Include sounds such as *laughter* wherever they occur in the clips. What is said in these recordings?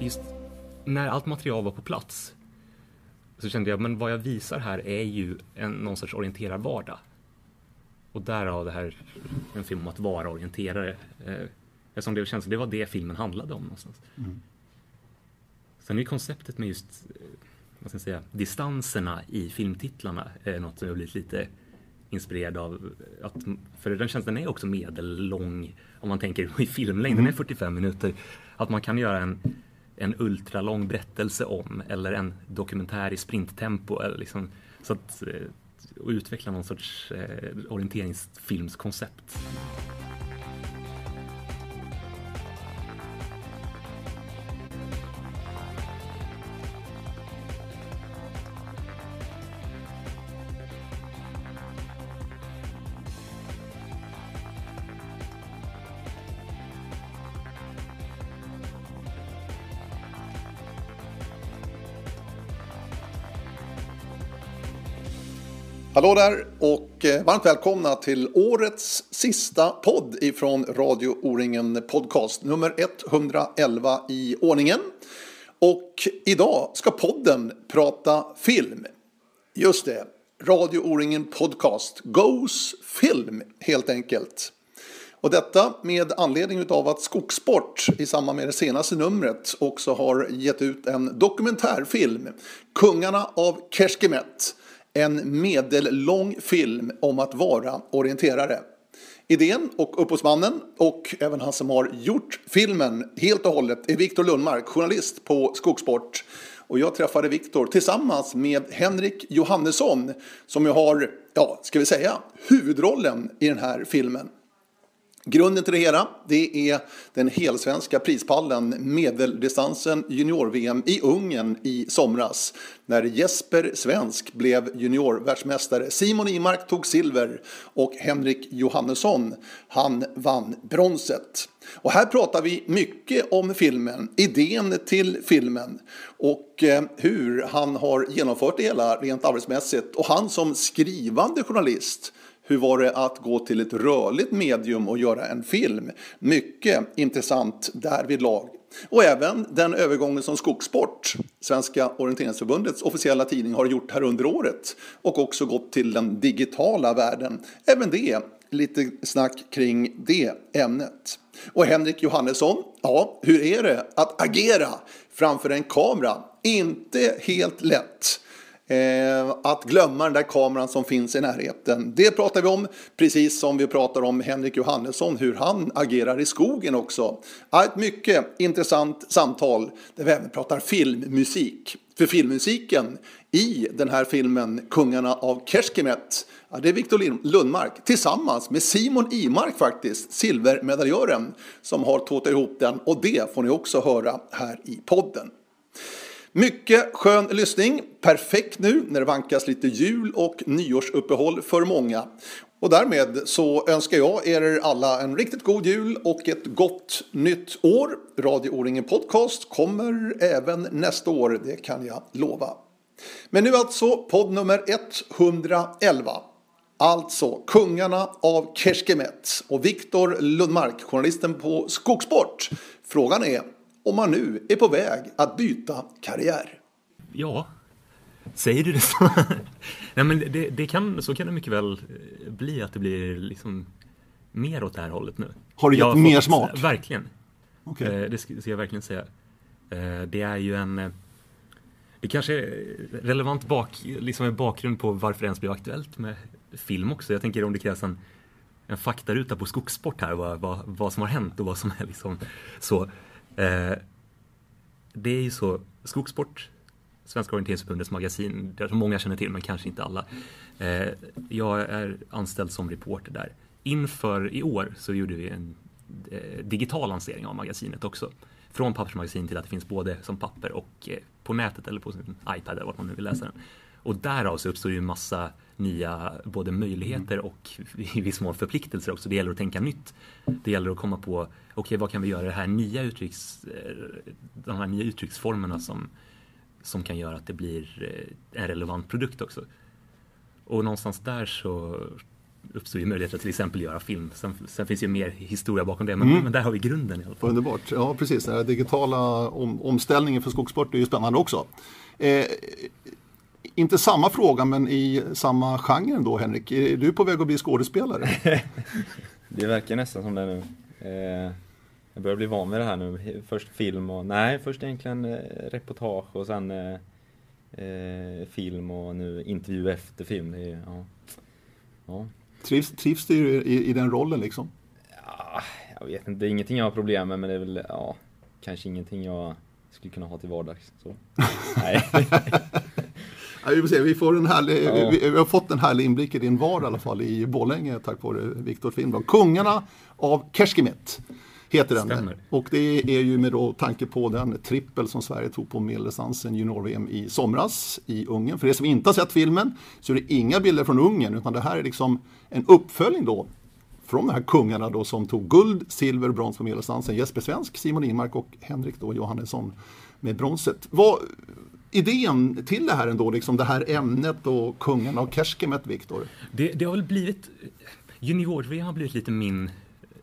just när allt material var på plats så kände jag, men vad jag visar här är ju en, någon sorts orienterad vardag. Och därav det här, en film om att vara orienterare. Eh, eftersom det känns det var det filmen handlade om någonstans. Mm. Sen är konceptet med just, eh, vad ska jag säga, distanserna i filmtitlarna är något som jag blivit lite inspirerad av. Att, för den känslan är också medellång om man tänker i filmlängd, den är 45 mm. minuter. Att man kan göra en, en ultralång berättelse om eller en dokumentär i sprinttempo. Eller liksom, så att, eh, och utveckla någon sorts eh, orienteringsfilmskoncept. Hallå där och eh, varmt välkomna till årets sista podd ifrån Radio O-ringen Podcast nummer 111 i ordningen. Och idag ska podden prata film. Just det, Radio O-ringen Podcast Goes Film helt enkelt. Och detta med anledning av att Skogssport i samband med det senaste numret också har gett ut en dokumentärfilm, Kungarna av Kerskemet en medellång film om att vara orienterare. Idén och upphovsmannen och även han som har gjort filmen helt och hållet är Viktor Lundmark, journalist på Skogsport. Och jag träffade Viktor tillsammans med Henrik Johannesson som ju har, ja, ska vi säga, huvudrollen i den här filmen. Grunden till det hela det är den helsvenska prispallen medeldistansen junior-VM i Ungern i somras när Jesper Svensk blev juniorvärldsmästare. Simon Imark tog silver och Henrik Johannesson han vann bronset. Och här pratar vi mycket om filmen, idén till filmen och eh, hur han har genomfört det hela rent arbetsmässigt. Och han som skrivande journalist hur var det att gå till ett rörligt medium och göra en film? Mycket intressant därvidlag. Och även den övergången som Skogssport, Svenska orienteringsförbundets officiella tidning, har gjort här under året och också gått till den digitala världen. Även det, lite snack kring det ämnet. Och Henrik Johannesson, ja, hur är det att agera framför en kamera? Inte helt lätt. Eh, att glömma den där kameran som finns i närheten. Det pratar vi om, precis som vi pratar om Henrik Johannesson, hur han agerar i skogen också. ett mycket intressant samtal där vi även pratar filmmusik. För filmmusiken i den här filmen Kungarna av Keshkemet, ja, det är Viktor Lundmark tillsammans med Simon Imark faktiskt, silvermedaljören, som har tåtat ihop den och det får ni också höra här i podden. Mycket skön lyssning. Perfekt nu när det vankas lite jul och nyårsuppehåll för många. Och därmed så önskar jag er alla en riktigt god jul och ett gott nytt år. Radio O-ringen Podcast kommer även nästa år, det kan jag lova. Men nu alltså podd nummer 111. Alltså Kungarna av Keshkemet och Viktor Lundmark, journalisten på Skogsport. Frågan är om man nu är på väg att byta karriär? Ja, säger du det så? *laughs* Nej, men det, det, kan, så kan det mycket väl eh, bli att det blir liksom mer åt det här hållet nu. Har du gett mer smak? Verkligen. Okay. Eh, det ska jag verkligen säga. Eh, det är ju en det kanske är relevant bak, liksom bakgrund på varför det ens blev aktuellt med film också. Jag tänker om det krävs en, en faktaruta på skogssport här, vad, vad, vad som har hänt och vad som är liksom så. Eh, det är ju så, Skogsport, Svenska orienteringsförbundets magasin, det som många känner till men kanske inte alla. Eh, jag är anställd som reporter där. Inför i år så gjorde vi en eh, digital lansering av magasinet också. Från pappersmagasin till att det finns både som papper och eh, på nätet eller på sin iPad eller vart man nu vill läsa den. Och därav så uppstår ju en massa nya både möjligheter mm. och i viss mån förpliktelser också. Det gäller att tänka nytt. Det gäller att komma på, okej okay, vad kan vi göra det här nya uttrycks, eh, de här nya uttrycksformerna som, som kan göra att det blir eh, en relevant produkt också. Och någonstans där så uppstår ju möjligheter att till exempel göra film. Sen, sen finns ju mer historia bakom det, men, mm. men, där har vi grunden i alla fall. Underbart, ja precis. Den digitala om, omställningen för skogssport är ju spännande också. Eh, inte samma fråga, men i samma genre ändå, Henrik. Är du på väg att bli skådespelare? *laughs* det verkar nästan som det nu. Eh, jag börjar bli van vid det här nu. Först film och, nej, först egentligen eh, reportage och sen eh, eh, film och nu intervju efter film. Det är, ja. Ja. Trivs, trivs du i, i, den rollen liksom? Ja, jag vet inte, det är ingenting jag har problem med men det är väl, ja, kanske ingenting jag skulle kunna ha till vardags. Så. *laughs* Nej. Ja, vi, får se, vi, får en härlig, ja. vi, vi, har fått en härlig inblick i din vardag i alla fall i Borlänge tack vare Viktor Finnblad. Kungarna av Kerskemet heter den. Stämmer. Och det är ju med då tanke på den trippel som Sverige tog på medeldistansen junior-VM i somras i Ungern. För er som inte har sett filmen så är det inga bilder från Ungern utan det här är liksom en uppföljning då från de här kungarna då som tog guld, silver och brons på medeldistansen. Jesper Svensk, Simon Inmark och Henrik då Johannesson med bronset. Vad, idén till det här ändå, liksom det här ämnet och kungarna och Kerskemet, Viktor? Det, det har väl blivit, junior-VM har blivit lite min,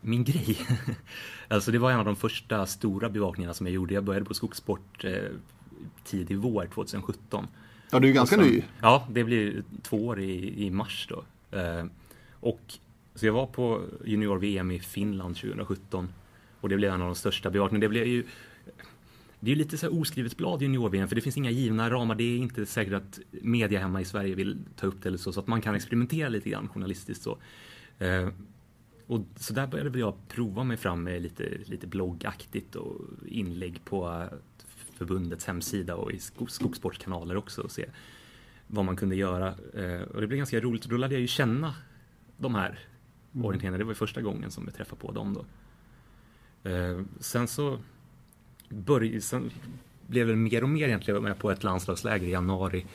min grej. *laughs* alltså det var en av de första stora bevakningarna som jag gjorde. Jag började på Skogssport eh, tidig vår 2017. Ja, du är ganska sen, ny. Ja, det blir två år i, i mars då. Eh, och så jag var på junior-VM i Finland 2017 och det blev en av de största bevakningarna. Det blev ju det är lite så oskrivet blad junior-VM för det finns inga givna ramar. Det är inte säkert att media hemma i Sverige vill ta upp det eller så. Så att man kan experimentera lite grann journalistiskt så. Eh, och så där började jag prova mig fram med lite, lite bloggaktigt och inlägg på förbundets hemsida och i skogsportkanaler också och se vad man kunde göra. Eh, och det blev ganska roligt. Då lärde jag ju känna de här mm. orienterarna. Det var ju första gången som jag träffade på dem då. Eh, sen så började, sen blev det mer och mer egentligen med på ett landslagsläger i januari.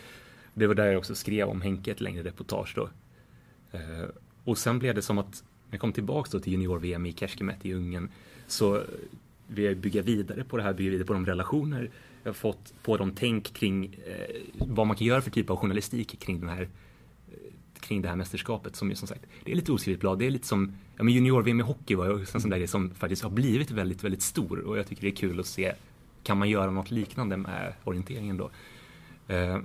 Det var där jag också skrev om Henke ett längre reportage då. Eh, och sen blev det som att när jag kom tillbaks då till junior-VM i Kerskemet i Ungern så vill jag bygga vidare på det här, bygga vidare på de relationer jag fått, på de tänk kring eh, vad man kan göra för typ av journalistik kring den här eh, kring det här mästerskapet som ju som sagt, det är lite oskrivet blad. Det är lite som, ja men junior-VM i hockey var ju en sån där grej som faktiskt har blivit väldigt, väldigt stor och jag tycker det är kul att se, kan man göra något liknande med orienteringen då? Eh,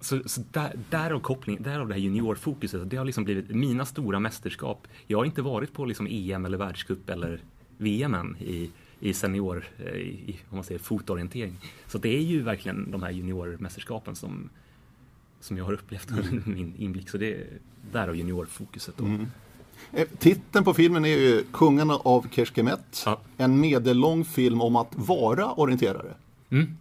så, så där, därav kopplingen, därav det här juniorfokuset, det har liksom blivit mina stora mästerskap. Jag har inte varit på liksom EM eller världscup eller VM än i, i senior, eh, i, om man säger fotorientering. Så det är ju verkligen de här juniormästerskapen som, som jag har upplevt under mm. min inblick. Så det är därav juniorfokuset. Då. Mm. Eh, titeln på filmen är ju Kungarna av Kerskemet. Ja. En medellång film om att vara orienterare. Mm.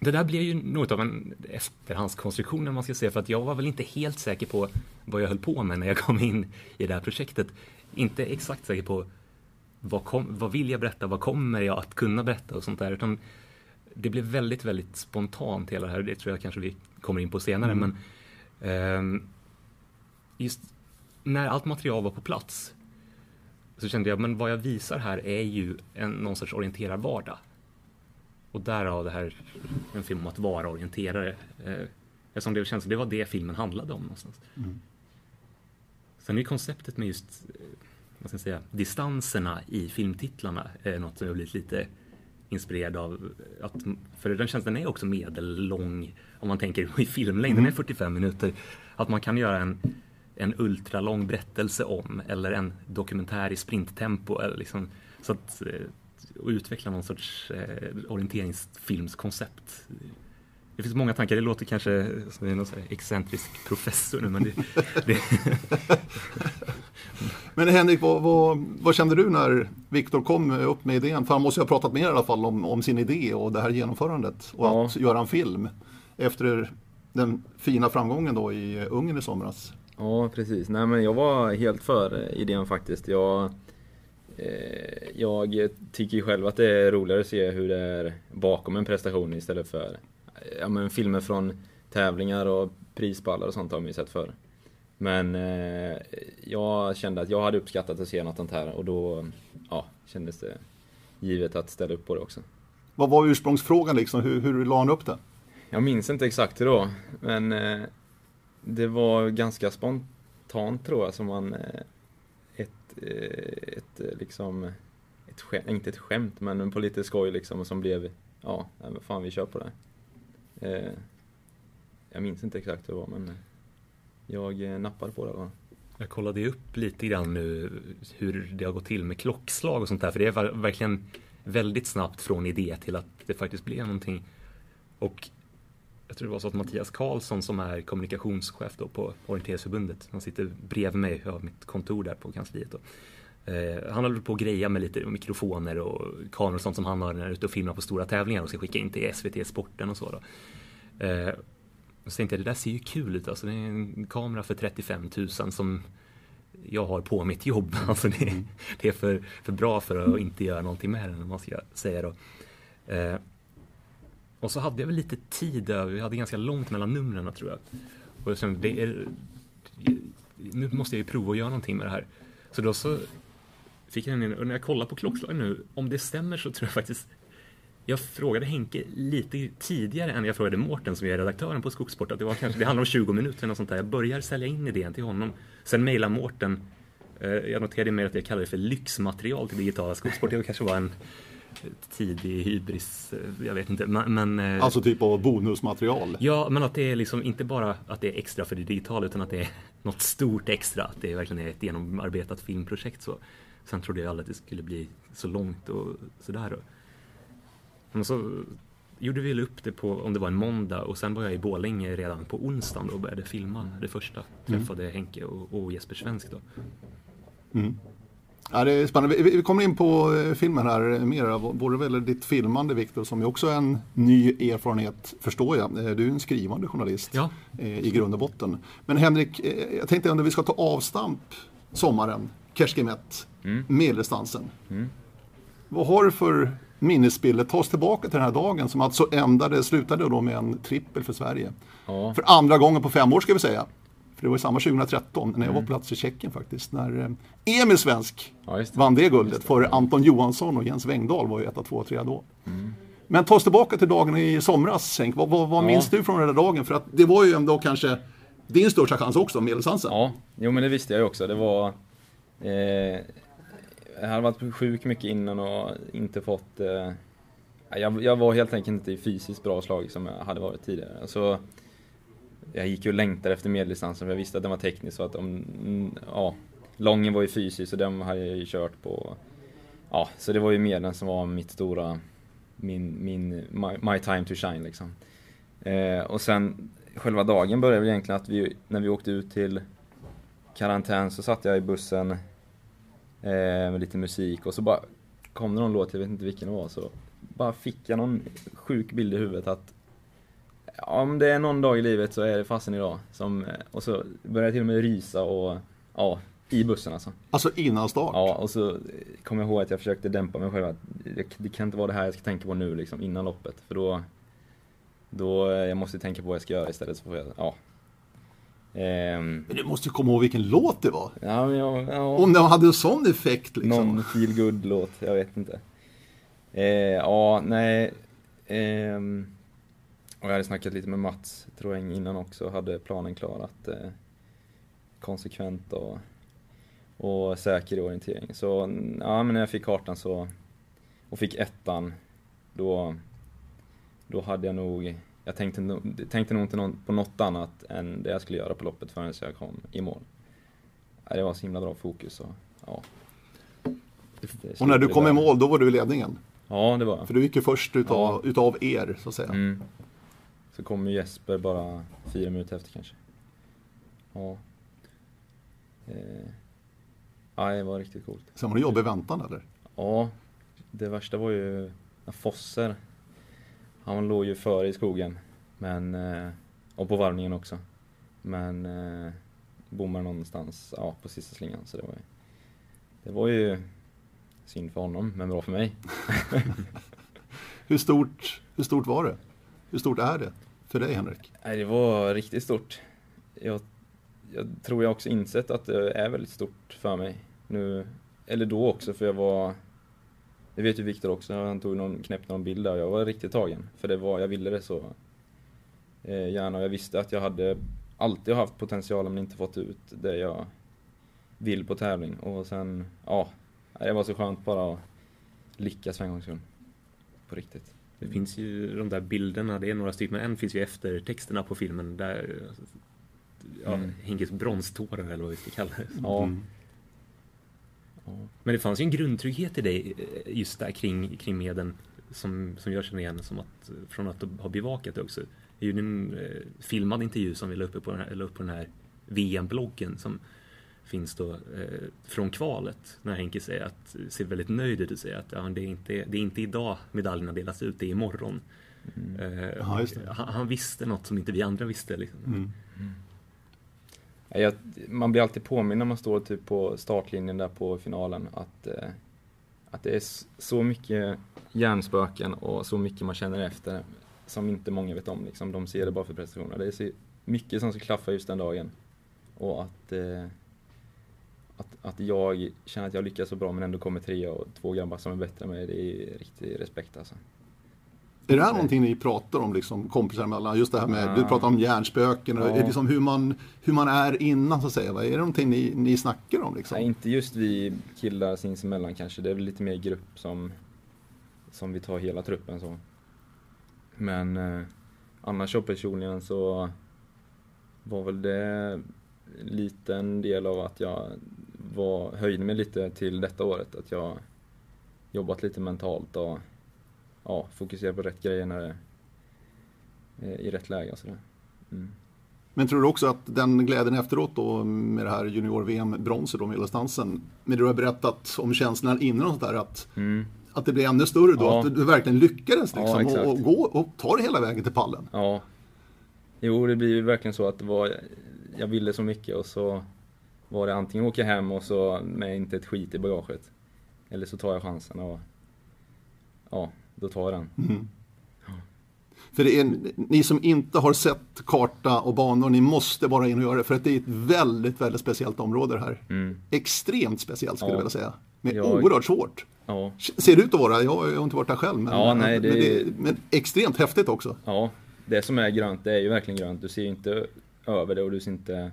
Det där blev ju något av en efterhandskonstruktion, om man ska säga, för att jag var väl inte helt säker på vad jag höll på med när jag kom in i det här projektet. Inte exakt säker på vad, kom, vad vill jag berätta, vad kommer jag att kunna berätta och sånt där, utan det blev väldigt, väldigt spontant hela det här. Det tror jag kanske vi kommer in på senare. Mm. Men eh, just när allt material var på plats så kände jag, men vad jag visar här är ju en, någon sorts orienterad vardag. Och därav det här, en film om att vara orienterare. Eh, eftersom det känns det var det filmen handlade om någonstans. Mm. Sen är konceptet med just eh, vad ska jag säga, distanserna i filmtitlarna är något som jag blivit lite inspirerad av. Att, för den tjänsten är också medellång om man tänker i filmlängd, mm. den är 45 minuter. Att man kan göra en, en ultralång berättelse om eller en dokumentär i sprinttempo. Eller liksom, så att, eh, och utveckla någon sorts eh, orienteringsfilmskoncept. Det finns många tankar, det låter kanske som en excentrisk professor nu men det... det... *laughs* men Henrik, vad, vad, vad, kände du när Viktor kom upp med idén? För han måste ju ha pratat mer i alla fall om, om sin idé och det här genomförandet och ja. att göra en film efter den fina framgången då i Ungern i somras. Ja, precis. Nej, men jag var helt för idén faktiskt. Jag, eh, jag tycker själv att det är roligare att se hur det är bakom en prestation istället för ja, men filmer från tävlingar och prispallar och sånt har man ju sett förr. Men eh, jag kände att jag hade uppskattat att se något sånt här och då ja, kändes det givet att ställa upp på det också. Vad var ursprungsfrågan liksom? Hur, hur la han upp det? Jag minns inte exakt hur då, men eh, det var ganska spont spontant tror jag som man eh, ett, eh, ett eh, liksom ett skämt, inte ett skämt men på lite skoj liksom som blev ja, fan vi kör på det. Eh, jag minns inte exakt hur det var men eh, jag eh, nappade på det. Jag kollade upp lite grann nu hur det har gått till med klockslag och sånt där för det är verkligen väldigt snabbt från idé till att det faktiskt blev någonting. Och jag tror det var så att Mattias Karlsson som är kommunikationschef då på Orienteringsförbundet, han sitter bredvid mig, jag har mitt kontor där på kansliet. Då. Eh, han håller på att greja med lite mikrofoner och kameror och sånt som han har när han är ute och filmar på stora tävlingar och ska skicka in till SVT Sporten och så. Då. Eh, så tänkte jag, det där ser ju kul ut alltså. Det är en kamera för 35 000 som jag har på mitt jobb. *laughs* Alltså det, mm. det är för, för bra för att inte göra någonting med den, om man ska säga då. Eh, och så hade jag väl lite tid över, vi hade ganska långt mellan numren tror jag. Och jag kände, det är, nu måste jag ju prova att göra någonting med det här. Så då så fick jag en och när jag kollar på klockslaget nu, om det stämmer så tror jag faktiskt jag frågade Henke lite tidigare än jag frågade Mårten som är redaktören på Skogsport. Att det, var kanske, det handlar om 20 minuter eller något sånt där. Jag börjar sälja in idén till honom. Sen mejlar Mårten. Eh, jag noterade mer att jag kallade det för lyxmaterial till digitala Skogsport. Det kanske var en tidig hybris, eh, jag vet inte. Men, eh, alltså typ av bonusmaterial? Ja, men att det är liksom inte bara att det är extra för det digitala utan att det är något stort extra. Att det verkligen är ett genomarbetat filmprojekt. Så. Sen trodde jag aldrig att det skulle bli så långt och sådär. Men så gjorde vi upp det på, om det var en måndag och sen var jag i Bålänge redan på onsdagen och började filma det första. Mm. Träffade mm. Henke och, och, Jesper Svensk då. Mm. Ja, det är spännande. Vi kommer in på eh, filmen här mer. Både väl ditt filmande Viktor som ju också är en ny erfarenhet förstår jag. Eh, du är en skrivande journalist ja. Eh, i grund och botten. Men Henrik, jag tänkte om vi ska ta avstamp sommaren, Kerskemet, mm. medeldistansen. Mm. Vad har du för minnesbilder? Ta oss tillbaka till den här dagen som alltså ändade, slutade då med en trippel för Sverige. Ja. För andra gången på fem år ska vi säga. För det var ju samma 2013 när jag var på plats i Tjeckien faktiskt. När eh, Emil Svensk ja, det. vann det guldet. Det. För Anton Johansson och Jens Wengdahl var ju ett av två och tre då. Mm. Men ta oss tillbaka till dagen i somras Henk. Vad, vad, vad ja. minns du från den där dagen? För att det var ju ändå kanske din största chans också, medelsansen. Ja, jo men det visste jag ju också. Det var... Eh, jag hade varit sjuk mycket innan och inte fått... Eh, jag, jag, var helt enkelt inte i fysiskt bra slag som jag hade varit tidigare. Så, jag gick ju och längtade efter medeldistansen för jag visste att den var teknisk så att om, ja, lången var ju fysisk och den hade jag ju kört på. Ja, så det var ju medlen som var mitt stora, min, min, my, my time to shine liksom. Eh, och sen själva dagen började väl egentligen att vi, när vi åkte ut till karantän så satt jag i bussen eh, med lite musik och så bara kom det någon låt, jag vet inte vilken det var, så bara fick jag någon sjuk bild i huvudet att om det är någon dag i livet så är det fasen idag. Som, och så började jag till och med rysa och, ja, i bussen alltså. Alltså innan start? Ja, och så kom jag ihåg att jag försökte dämpa mig själv. Det, det kan inte vara det här jag ska tänka på nu liksom, innan loppet. För då, då jag måste tänka på vad jag ska göra istället. Så får jag, ja. Ehm, men du måste ju komma ihåg vilken låt det var. Ja, jag, ja. Om den hade en sån effekt liksom. Någon feel låt jag vet inte. Ehm, ja, nej. Ehm, och jag hade snackat lite med Mats Troeng innan också, hade planen klar att eh, konsekvent och, och säker i orientering. Så ja, men när jag fick kartan så, och fick ettan, då, då hade jag nog, jag tänkte, tänkte nog inte på något annat än det jag skulle göra på loppet förrän jag kom i mål. Det var så himla bra fokus och ja. och när du kom i mål, då var du i ledningen? Ja, det var För du gick ju först utav, ja. utav er, så att säga. Mm. Så kom Jesper bara fyra minuter efter kanske. Ja. Eh. Ja, det var riktigt coolt. Sen var det jobb i väntan eller? Ja. Det värsta var ju när Fosser, han låg ju före i skogen. Men, eh, och på varvningen också. Men eh, bommade någonstans ja, på sista slingan. Så det var ju, det var ju synd för honom, men bra för mig. *laughs* hur, stort, hur stort var det? Hur stort är det? för dig Henrik? Nej, det var riktigt stort. Jag, jag tror jag också insett att det är väldigt stort för mig nu. Eller då också, för jag var... Det vet ju Viktor också, han tog någon, knäppte någon bild där och jag var riktigt tagen. För det var, jag ville det så eh, gärna och jag visste att jag hade alltid haft potentialen men inte fått ut det jag vill på tävling. Och sen, ja, det var så skönt bara att lyckas för en gångs skull. På riktigt. Det finns ju de där bilderna, det är några stycken, men en finns ju efter texterna på filmen där ja, Mm. Hinkes bronstårar eller vad vi ska kalla det. Ja. Mm. Men det fanns ju en grundtrygghet i dig eh, just där kring, kring medlen som, som jag känner igen som att, från att ha bevakat det också. Det är ju en eh, filmad intervju som vi la uppe på den här, la upp på den här VM-bloggen som finns då eh, från kvalet när Henke säger att, ser väldigt nöjd ut och säger att ja, det, är inte, det är inte idag medaljerna delas ut, det är imorgon. Eh, Ja, just det. han, han visste något som inte vi andra visste. Liksom. Mm. Ja, jag, man blir alltid påminn när man står typ på startlinjen där på finalen att, eh, att det är så mycket hjärnspöken och så mycket man känner efter som inte många vet om. Liksom. De ser det bara för prestationerna. Det är så mycket som ska klaffa just den dagen. Och att, eh, att, att jag känner att jag lyckas så bra men ändå kommer trea och två grabbar som är bättre än mig, det är riktig respekt alltså. Är det här någonting ni pratar om, liksom, kompisar emellan? Just det här med, Ja. du pratar om hjärnspöken, och Ja. är det liksom hur, man, hur man är innan så att säga. Är det någonting ni, ni snackar om? Liksom? Nej, inte just vi killar sinsemellan kanske. Det är väl lite mer grupp som, som vi tar hela truppen så. Men eh, annars så personligen så var väl det en liten del av att jag var, höjde mig lite till detta året. Att jag jobbat lite mentalt och ja, fokuserat på rätt grejer när det, i rätt läge och sådär. Mm. Men tror du också att den glädjen efteråt då med det här junior-VM-bronset med Medeldistansen, med det du har berättat om känslan innan och sånt där, att, Mm. att det blev ännu större då, Ja. att du verkligen lyckades Ja, liksom, exakt. och, och gå och ta det hela vägen till pallen? Ja. Jo, det blir ju verkligen så att det var, jag ville så mycket och så var det antingen åka hem och så med inte ett skit i bagaget. Eller så tar jag chansen och ja, då tar den. Mm. För det är, ni som inte har sett karta och banor, ni måste bara in och göra det. För att det är ett väldigt, väldigt speciellt område det här. Mm. Extremt speciellt skulle Ja. jag vilja säga. Men Jag- oerhört svårt. Ja, Ser det ut att vara, jag har inte varit där själv. Men, Ja, nej, det men, är- men extremt häftigt också. ja, det som är grönt, det är ju verkligen grönt. Du ser inte över det och du ser inte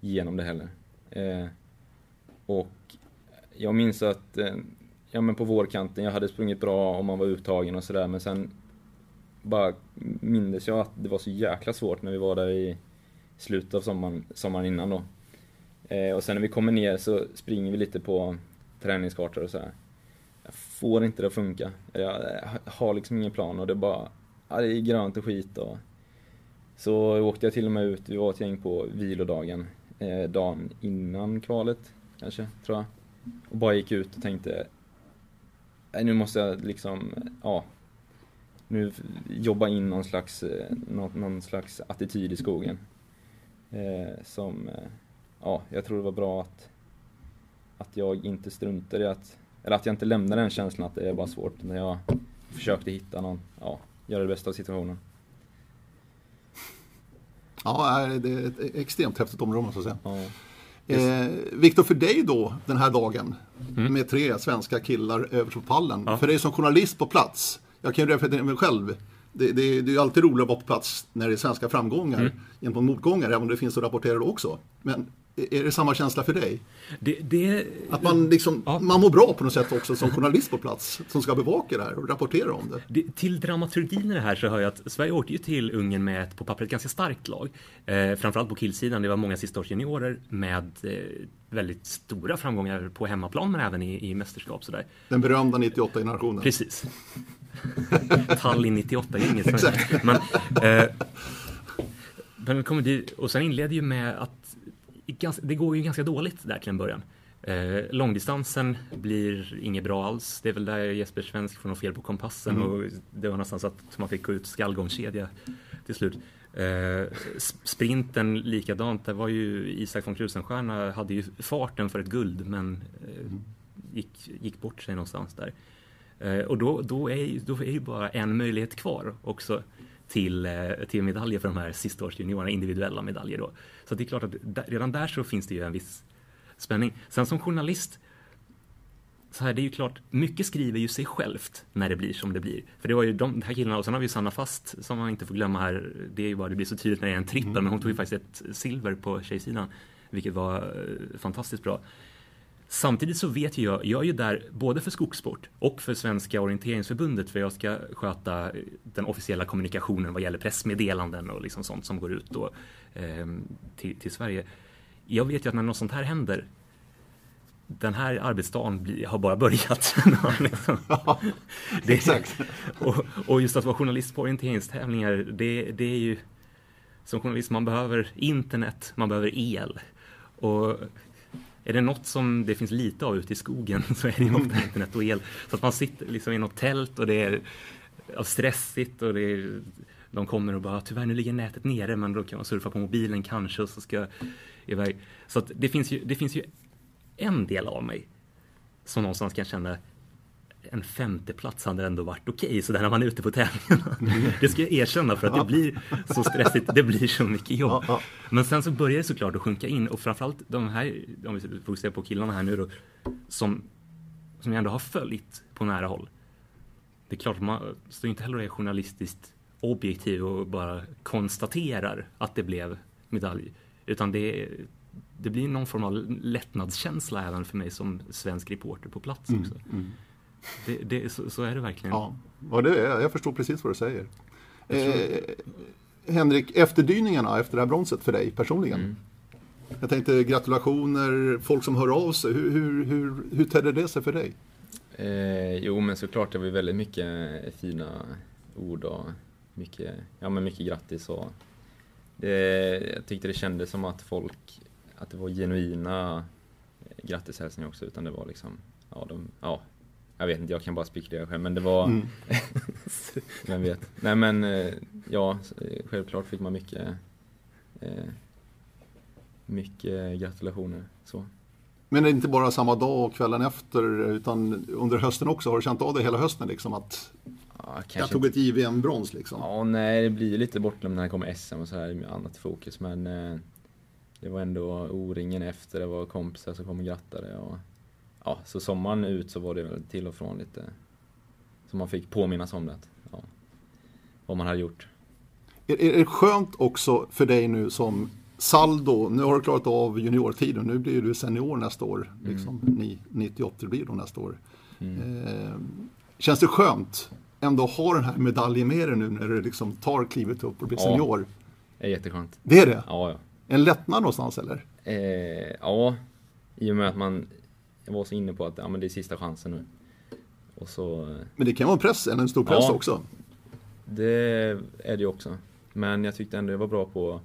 genom det heller. Eh, och jag minns att eh, ja, men på vårkanten, jag hade sprungit bra om man var uttagen och sådär, men sen bara mindes jag att det var så jäkla svårt när vi var där i slutet av sommaren, sommaren innan då. Eh, och sen när vi kommer ner så springer vi lite på träningskartor och så här. Jag får inte det att funka. Jag har liksom ingen plan och det är bara, ja, det är grönt och skit och så åkte jag till och med ut, vi var ett gäng på vilodagen, eh, dagen innan kvalet kanske, tror jag. Och bara gick ut och tänkte, nu måste jag liksom, ja, nu jobba in någon slags, eh, någon, någon slags attityd i skogen. Eh, som, eh, ja, jag tror det var bra att, att jag inte struntade i att, eller att jag inte lämnade den känslan att det är bara svårt, när jag försökte hitta någon, ja, göra det bästa av situationen. Ja, det är ett extremt häftigt område måste jag säga. Ja. Eh, Viktor, för dig då den här dagen med tre svenska killar överst på pallen. Mm. Ja. För dig som journalist på plats, jag kan ju referera mig själv. Det, det, det är ju alltid roligt att vara på plats när det är svenska framgångar Mm. gentemot motgångar, även om det finns att rapportera då också. Men är det samma känsla för dig? Det, det, Att man, liksom, Ja. man mår bra på något sätt också som journalist på plats, som ska bevaka det här och rapportera om det. Det, till dramaturgin i det här så hör jag att Sverige åkte ju till Ungern med ett på pappret ganska starkt lag. Eh, framförallt på killsidan. Det var många sistaårsjuniorer med eh, väldigt stora framgångar på hemmaplan men även i, i mästerskap. Sådär. Den berömda 98-generationen. Precis. *laughs* Tallinn 98-gänget. Men, eh, men dit, och sen inleder ju med att det går ju ganska dåligt där till en början. Eh, långdistansen blir inget bra alls. Det är väl där Jesper Svensk får något fel på kompassen och det var nästan så att man fick gå ut skallgångskedja till slut. Eh, sprinten likadant. Där var ju Isak von Krusenstjerna hade ju farten för ett guld men eh, gick, gick bort sig någonstans där. Eh, och då, då, är, då är ju bara en möjlighet kvar också till, eh, till medaljer för de här sistaårsjuniorerna, individuella medaljer då. Så det är klart att redan där så finns det ju en viss spänning. Sen som journalist så här, det är ju klart, mycket skriver ju sig självt när det blir som det blir. För det var ju de, de här killarna, och sen har vi Sanna Fast som man inte får glömma här, det är ju bara, det blir så tydligt när det är en trippel, mm. men hon tog ju faktiskt ett silver på tjejsidan, vilket var eh, fantastiskt bra. Samtidigt så vet ju jag, jag är ju där både för skogssport och för Svenska orienteringsförbundet för jag ska sköta den officiella kommunikationen vad gäller pressmeddelanden och liksom sånt som går ut då, eh, till, till Sverige. Jag vet ju att när något sånt här händer den här arbetsdagen blir, har bara börjat. *laughs* liksom. ja, *laughs* det, exakt. Och, och, just att vara journalist på orienteringstävlingar, det, det är ju som journalist, man behöver internet, man behöver el. Och är det något som det finns lite av ute i skogen *laughs* så är det ju ofta internet och el. Så att man sitter liksom i något tält och det är stressigt och det är, de kommer och bara tyvärr nu ligger nätet nere men då kan man surfa på mobilen kanske och så ska jag iväg. Så att det finns ju, det finns ju en del av mig som någonstans kan känna en femteplats hade ändå varit okej, okay, så där när man är ute på tävlingarna. *laughs* Det ska jag erkänna för att det blir så stressigt, det blir så mycket jobb. Men sen så börjar det såklart att sjunka in och framförallt de här, om vi fokuserar på killarna här nu då, som, som jag ändå har följt på nära håll. Det är klart, man står inte heller och är journalistiskt objektiv och bara konstaterar att det blev medalj. Utan det det blir någon form av lättnadskänsla även för mig som svensk reporter på plats mm, också. Mm, mm. Det, det, så, så, är det verkligen. Ja, ja det är, jag förstår precis vad du säger. Eh, Henrik, efterdyningarna efter det här bronset för dig personligen? Mm. Jag tänkte gratulationer, folk som hör av sig. Hur, hur, hur, hur tedde det sig för dig? Eh, jo, men såklart det var väldigt mycket fina ord och mycket, ja, men mycket grattis. Och det, jag tyckte det kändes som att folk att det var genuina grattishälsningar också, utan det var liksom, ja, de, ja, jag vet inte, jag kan bara spekulera själv, men det var, mm. *laughs* vem vet. Nej men, eh, ja, självklart fick man mycket, eh, mycket gratulationer. Så. Men det är inte bara samma dag och kvällen efter, utan under hösten också? Har du känt av det hela hösten liksom att ja, jag tog ett JVM-brons liksom? Ja, nej, det blir lite bortglömt när det kommer SM och så här, med annat fokus, men eh, det var ändå O-ringen efter, det var kompisar som kom och grattade. Och, ja, så sommaren ut så var det väl till och från lite så man fick påminnas om det. Ja, vad man hade gjort. Är, är det skönt också för dig nu som Saldo, nu har du klarat av juniortiden, nu blir du senior nästa år. Mm. Liksom, 98 blir då nästa år. Mm. Eh, känns det skönt ändå att ha den här medaljen med dig nu när du liksom tar klivet upp och blir ja, senior? Det är jätteskönt. Det är det? Ja, ja. En lättnad någonstans eller? Eh, ja, i och med att man jag var så inne på att ja, men det är sista chansen nu. Och så, men det kan vara en press, en stor press ja, också? Det är det ju också. Men jag tyckte ändå jag var bra på att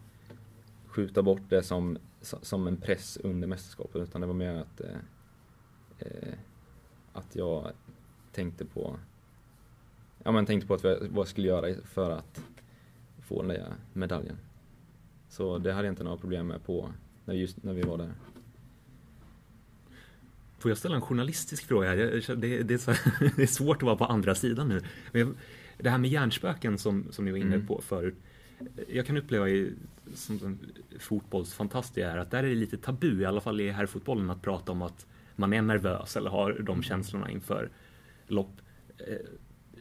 skjuta bort det som, som en press under mästerskapet. Utan det var mer att, eh, eh att jag tänkte på ja, men tänkte på att vad jag skulle göra för att få den där medaljen. Så det hade jag inte några problem med på när, just, när vi var där. Får jag ställa en journalistisk fråga? Det, det, det, är, så, *laughs* det är svårt att vara på andra sidan nu. Men det här med hjärnspöken som, som ni var inne mm. på förut. Jag kan uppleva i, som fotbollsfantast är att där är det lite tabu, i alla fall i herrfotbollen, att prata om att man är nervös eller har de känslorna inför lopp. Eh,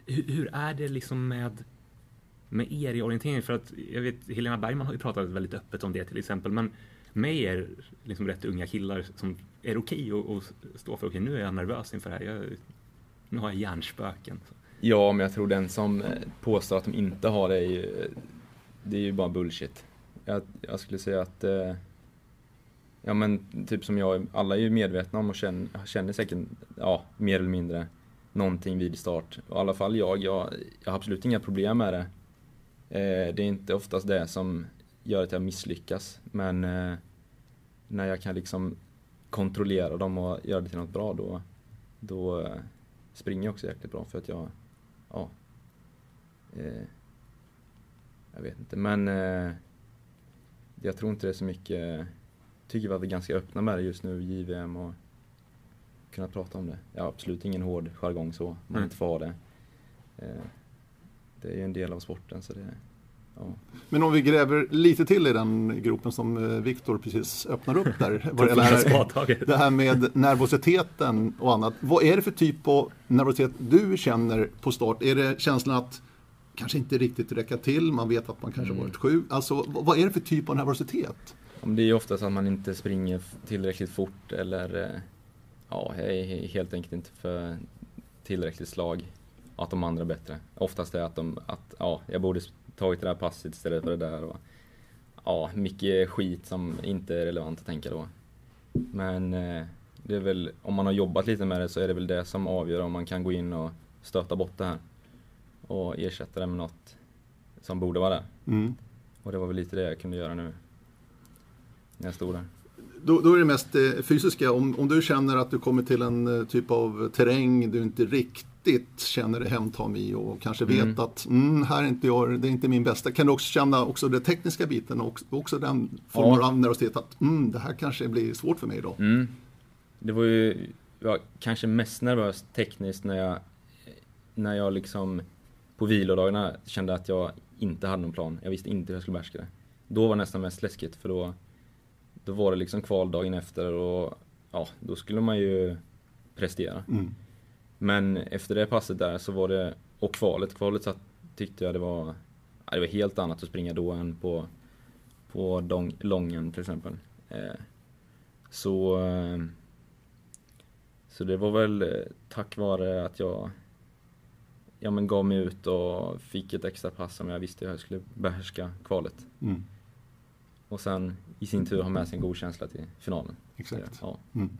hur, hur är det liksom med med er i orientering? För att jag vet, Helena Bergman har ju pratat väldigt öppet om det till exempel. Men med er liksom rätt unga killar som är okej okay att stå för okej okay, nu är jag nervös inför det här. Jag, nu har jag hjärnspöken. Ja, men jag tror den som eh, påstår att de inte har det är ju, eh, det är ju bara bullshit. Jag, jag skulle säga att eh, Ja men typ som jag, alla är ju medvetna om och känner, känner säkert, ja, mer eller mindre någonting vid start. Och I alla fall jag, jag, jag har absolut inga problem med det. Eh, det är inte oftast det som gör att jag misslyckas. Men eh, när jag kan liksom kontrollera dem och göra det till något bra då, då eh, springer jag också jäkligt bra för att jag, ja. Eh, jag vet inte men eh, jag tror inte det är så mycket, tycker vi att vi är ganska öppna med det just nu, JVM och kunna prata om det. Jag har absolut ingen hård jargong så, man mm. inte får ha det. Eh, det är ju en del av sporten så det ja. Men om vi gräver lite till i den gropen som eh, Viktor precis öppnar upp där. *laughs* vad det, här, det här med nervositeten och annat. Vad är det för typ av nervositet du känner på start? Är det känslan att kanske inte riktigt räcka till, man vet att man kanske Mm. varit sjuk. Alltså vad är det för typ av nervositet? Det är ju oftast att man inte springer tillräckligt fort eller eh, ja, helt enkelt inte för tillräckligt slag. Att de andra är bättre. Oftast är att de, att ja, jag borde tagit det där passet istället för det där. Och, ja, mycket skit som inte är relevant att tänka då. Men eh, det är väl, om man har jobbat lite med det så är det väl det som avgör om man kan gå in och stöta bort det här. Och ersätta det med något som borde vara där. Mm. Och det var väl lite det jag kunde göra nu. När jag stod där. Då, då är det mest eh, fysiska. Om, om du känner att du kommer till en eh, typ av terräng du inte riktigt känner dig hemtam i och kanske vet Mm. att mm, här är inte jag, det är inte min bästa. Kan du också känna också den tekniska biten och också, den formen Ja. av nervositet att mm, det här kanske blir svårt för mig idag. Mm. Det var ju, jag kanske mest nervös tekniskt när jag, när jag liksom på vilodagarna kände att jag inte hade någon plan. Jag visste inte hur jag skulle behärska det. Då var det nästan mest läskigt för då, då var det liksom kvaldagen efter och ja, då skulle man ju prestera. Mm. Men efter det passet där så var det, och kvalet, kvalet så tyckte jag det var, det var helt annat att springa då än på, på dong, lången till exempel. Eh, så, eh, så det var väl eh, tack vare att jag ja, men gav mig ut och fick ett extra pass som jag visste jag skulle behärska kvalet. Mm. Och sen i sin tur ha med sig en god känsla till finalen. Exakt. Ja. Mm.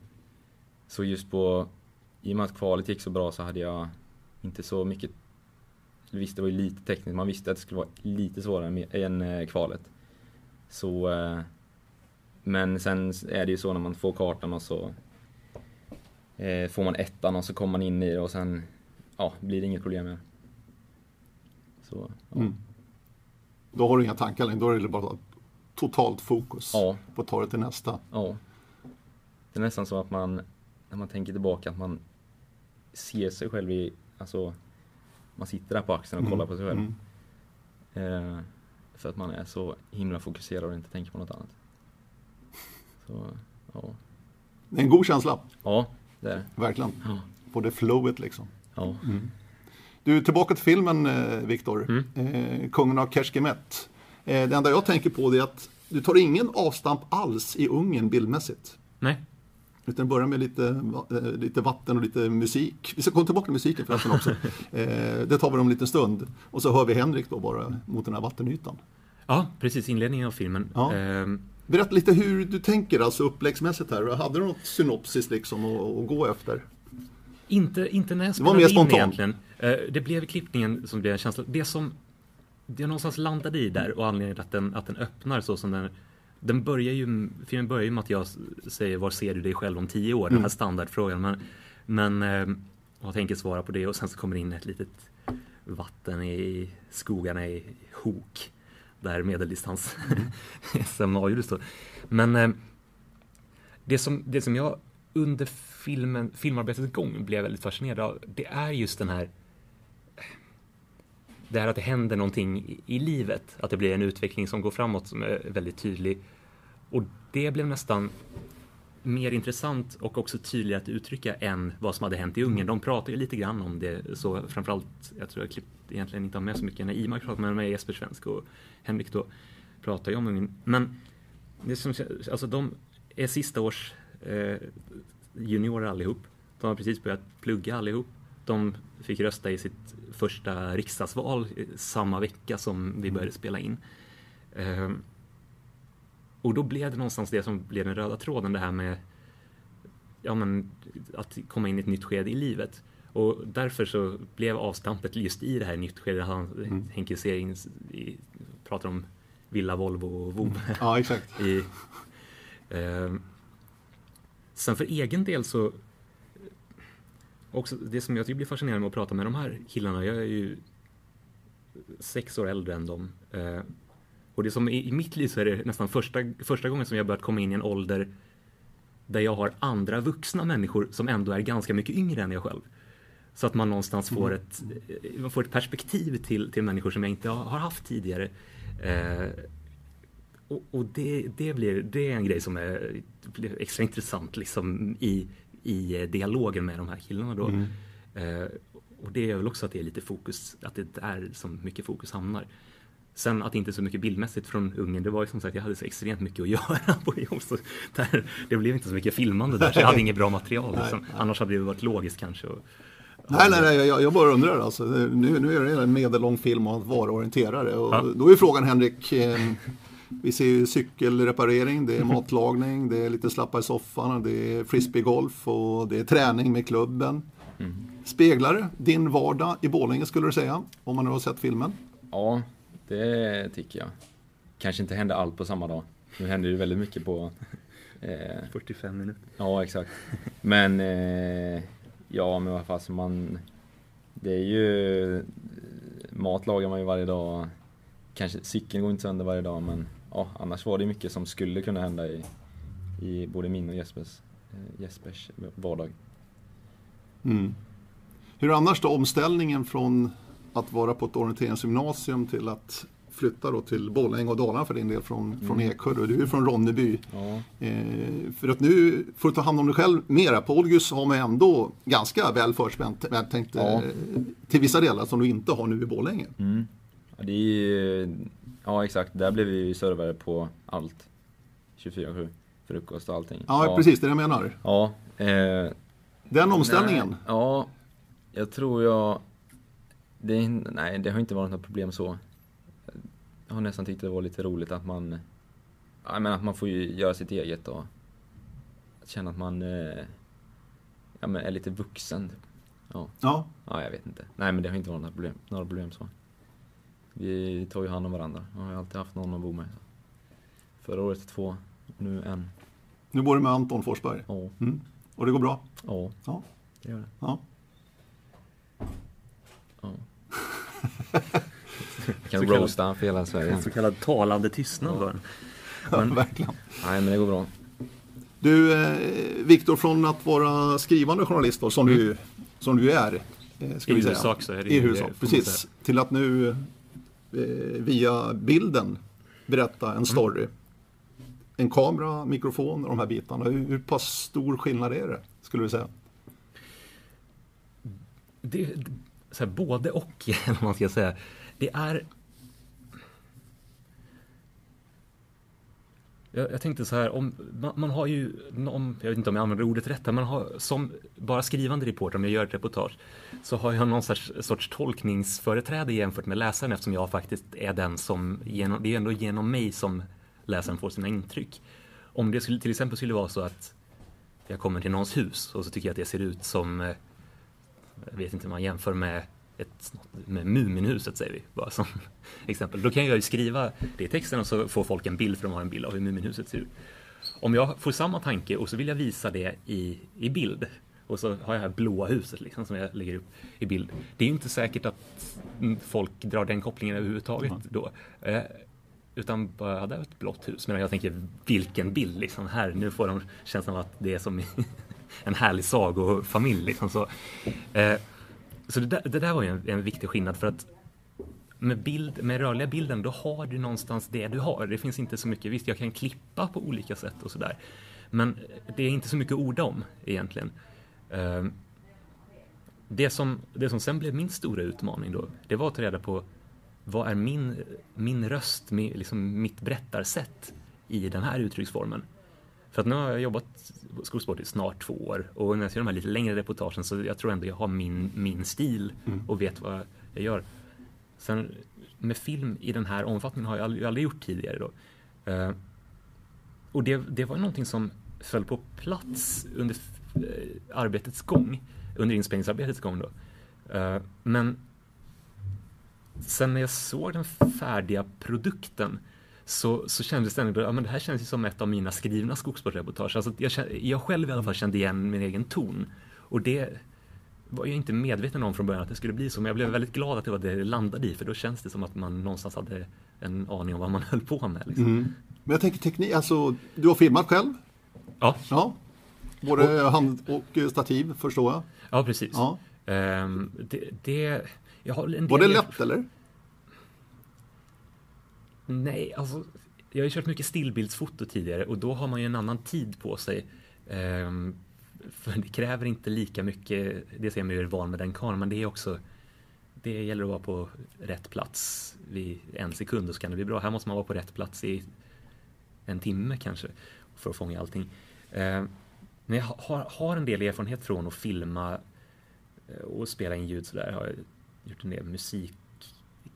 Så just på, i och med att kvalet gick så bra så hade jag inte så mycket, visst det var ju lite tekniskt, man visste att det skulle vara lite svårare än eh, kvalet. Så, eh, men sen är det ju så när man får kartan och så eh, får man ettan och så kommer man in i det och sen ja, blir det inget problem mer. Så, ja. Mm. Då har du inga tankar längre, då är det bara totalt fokus Ja. på att ta det till nästa. Ja. Det är nästan så att man, när man tänker tillbaka, att man ser sig själv i, alltså, man sitter där på axeln och kollar på sig själv. Mm. Eh, för att man är så himla fokuserad och inte tänker på något annat. Så, ja. Det är en god känsla, Ja, det är det. verkligen. Ja. På det flowet liksom. Ja. Du, tillbaka till filmen eh, Viktor. Mm. Eh, Kungen av Keshkemet. Eh, det enda jag tänker på det är att du tar ingen avstamp alls i Ungern bildmässigt. Nej, Utan börjar med lite, eh, lite vatten och lite musik. Vi ska komma tillbaka till musiken förresten också. *laughs* Eh, det tar vi om en liten stund. Och så hör vi Henrik då bara mot den här vattenytan. ja precis inledningen av filmen. Ja. Ehm, Berätta lite hur du tänker, alltså uppläggsmässigt här. Hade du något synopsis liksom att, att gå efter? Inte, inte när jag Det var spelade mer in egentligen. Eh, Det blev klippningen som blev en känsla. Det som det någonstans landade i där och anledningen till att den, att den öppnar så som den den börjar ju, filmen börjar ju med att jag säger var ser du dig själv om tio år? Den här standardfrågan. Men, men eh, jag tänker svara på det och sen så kommer det in ett litet vatten i skogarna i Hok. Där medeldistans *laughs* SM avgjordes då. Men eh, det som, det som jag under filmen, filmarbetets gång blev väldigt fascinerad av, det är just den här det här att det händer någonting i, livet, att det blir en utveckling som går framåt som är väldigt tydlig. Och det blev nästan mer intressant och också tydligare att uttrycka än vad som hade hänt i Ungern. De pratar ju lite grann om det, så framförallt, jag tror jag klippt egentligen inte har med så mycket när Imak pratar med, mig, Jesper Svensk och Henrik då pratar ju om Ungern. Men det som, alltså de är sista års eh, juniorer allihop. De har precis börjat plugga allihop. De fick rösta i sitt första riksdagsval eh, samma vecka som vi började spela in. Ehm, och då blev det någonstans det som blev den röda tråden, det här med ja, men, att komma in i ett nytt skede i livet. Och därför så blev avstampet just i det här nytt skede. Han, Henke ser in, i, pratar om Villa, Volvo och Vov. Ja, exakt. *laughs* I, ehm, sen för egen del så också det som jag tycker blir fascinerande med att prata med de här killarna, jag är ju sex år äldre än dem. Eh, och det som i, i mitt liv så är det nästan första, första gången som jag börjat komma in i en ålder där jag har andra vuxna människor som ändå är ganska mycket yngre än jag själv. Så att man någonstans får ett, man får ett perspektiv till, till människor som jag inte har, haft tidigare. Eh, och, och det, det, blir, det är en grej som är, extra intressant liksom i, i dialogen med de här killarna då. Mm. Eh, och det är väl också att det är lite fokus, att det är som mycket fokus hamnar. Sen att det inte är så mycket bildmässigt från Ungern, det var ju som sagt, jag hade så extremt mycket att *laughs* göra på jobb. Så där, det blev inte så mycket filmande där, så jag hade inget bra material. Liksom. Annars hade det varit logiskt kanske. Och, Nej, nej, nej, jag, jag bara undrar alltså. Nu, nu är det en medellång film och att vara orienterare. Och Ja. Då är frågan Henrik, eh, vi ser ju cykelreparering, det är matlagning, det är lite slappa i soffan, det är frisbeegolf och det är träning med klubben. Speglar det din vardag i Borlänge skulle du säga, om man nu har sett filmen? Ja, det tycker jag. Kanske inte hände allt på samma dag. Nu händer ju väldigt mycket på... Eh, 45 minuter. ja, exakt. Men... Eh, ja, men vad fasen man... Det är ju... Mat lagar man ju varje dag. Kanske cykeln går inte sönder varje dag, men ja, annars var det mycket som skulle kunna hända i, i både min och Jespers, eh, Jespers vardag. Mm. Hur är annars då omställningen från att vara på ett orienteringsgymnasium till att flytta då till Borlänge och Dalarna för din del från, från Eksjö. Du är från Ronneby. Ja, Eh, för att nu får du ta hand om dig själv mera. På Olgus har man ändå ganska väl förspänt, jag tänkte, Ja. eh, till vissa delar som du inte har nu i Borlänge. Mm. Ja, det är ja exakt, där blev vi ju servare på allt. 24-7, frukost och allting. Ja, precis, det är det jag menar. Ja, eh, Den omställningen. Nej, ja, jag tror jag... Det, nej, det har inte varit något problem så. Jag har nästan tyckt det var lite roligt att man... Ja, men att man får ju göra sitt eget och känna att man eh, ja, men är lite vuxen. Typ. Ja, Ja, ja, jag vet inte. Nej, men det har inte varit några problem, några problem så. Vi tar ju hand om varandra. Jag har alltid haft någon att bo med. Förra året två, nu en. nu bor du med Anton Forsberg. Ja, Mm. Och det går bra? ja, Ja. det gör det. ja. Ja. *laughs* kan roasta för hela Sverige. Så kallad talande tystnad var den. Men, Verkligen. Nej, men det går bra. Du, eh, Viktor, från att vara skrivande journalist då, som, du, som du är. Eh, ska I vi säga. huvudsak så är det I huvudsak, precis. Till att nu via bilden berätta Mm. en story. En kamera, mikrofon och de här bitarna. Hur, hur pass stor skillnad är det, skulle du säga? det, det- så här, både och, *laughs* eller man ska säga. Det är... Jag, jag tänkte så här, om, man, man har ju, om, jag vet inte om jag använder ordet rätt här, men har, som bara skrivande reporter, om jag gör ett reportage, så har jag någon sorts, sorts tolkningsföreträde jämfört med läsaren eftersom jag faktiskt är den som, genom, det är ändå genom mig som läsaren får sina intryck. Om det skulle, till exempel skulle vara så att jag kommer till någons hus och så tycker jag att det ser ut som eh, jag vet inte, man jämför med ett, med Muminhuset säger vi, bara som *laughs* exempel. Då kan jag ju skriva det i texten och så får folk en bild för de har en bild av hur Muminhuset ser ut. Om jag får samma tanke och så vill jag visa det i, i bild och så har jag det här blåa huset liksom som jag lägger upp i bild. Det är inte säkert att mm, folk drar den kopplingen överhuvudtaget då. Eh, utan bara, ja, det är ett blått hus. Men jag tänker, vilken bild liksom här. Nu får de känslan av att det är som *laughs* en härlig sagofamilj liksom så. Eh, så det där, det där var ju en, en viktig skillnad för att med, bild, med rörliga bilden, då har du någonstans det du har. Det finns inte så mycket, visst jag kan klippa på olika sätt och sådär. Men det är inte så mycket att orda om egentligen. Ehm, det, som, det som sen blev min stora utmaning då, det var att ta reda på vad är min, min röst, min, liksom mitt berättarsätt i den här uttrycksformen? För att nu har jag jobbat skolsport i snart två år och när jag ser de här lite längre reportagen så jag tror ändå jag har min, min stil och vet vad jag gör. Sen med film i den här omfattningen har jag aldrig, aldrig gjort tidigare då. Eh, och det, det var någonting som föll på plats under eh, arbetets gång, under inspelningsarbetets gång då. Eh, men sen när jag såg den färdiga produkten så, så kändes det ändå, ja men det här känns ju som ett av mina skrivna skogssportreportage. Alltså jag, jag själv i alla fall kände igen min egen ton. Och det var jag inte medveten om från början att det skulle bli så, men jag blev väldigt glad att det var det det landade i, för då känns det som att man någonstans hade en aning om vad man *laughs* höll på med. Liksom. Men jag tänker teknik, alltså du har filmat själv? Ja, Ja. Både hand och eh, stativ förstår jag. ja, precis. Ja. Um, det, det, jag har en del Var det lätt eller? Nej, alltså jag har ju kört mycket stillbildsfoto tidigare och då har man ju en annan tid på sig. Um, för det kräver inte lika mycket, det ser man ju van med den kameran, men det är också det gäller att vara på rätt plats vid en sekund och så kan det bli bra. Här måste man vara på rätt plats i en timme kanske för att fånga allting. Ehm, men jag har, har en del erfarenhet från att filma eh, och spela in ljud sådär. Jag har gjort en del musik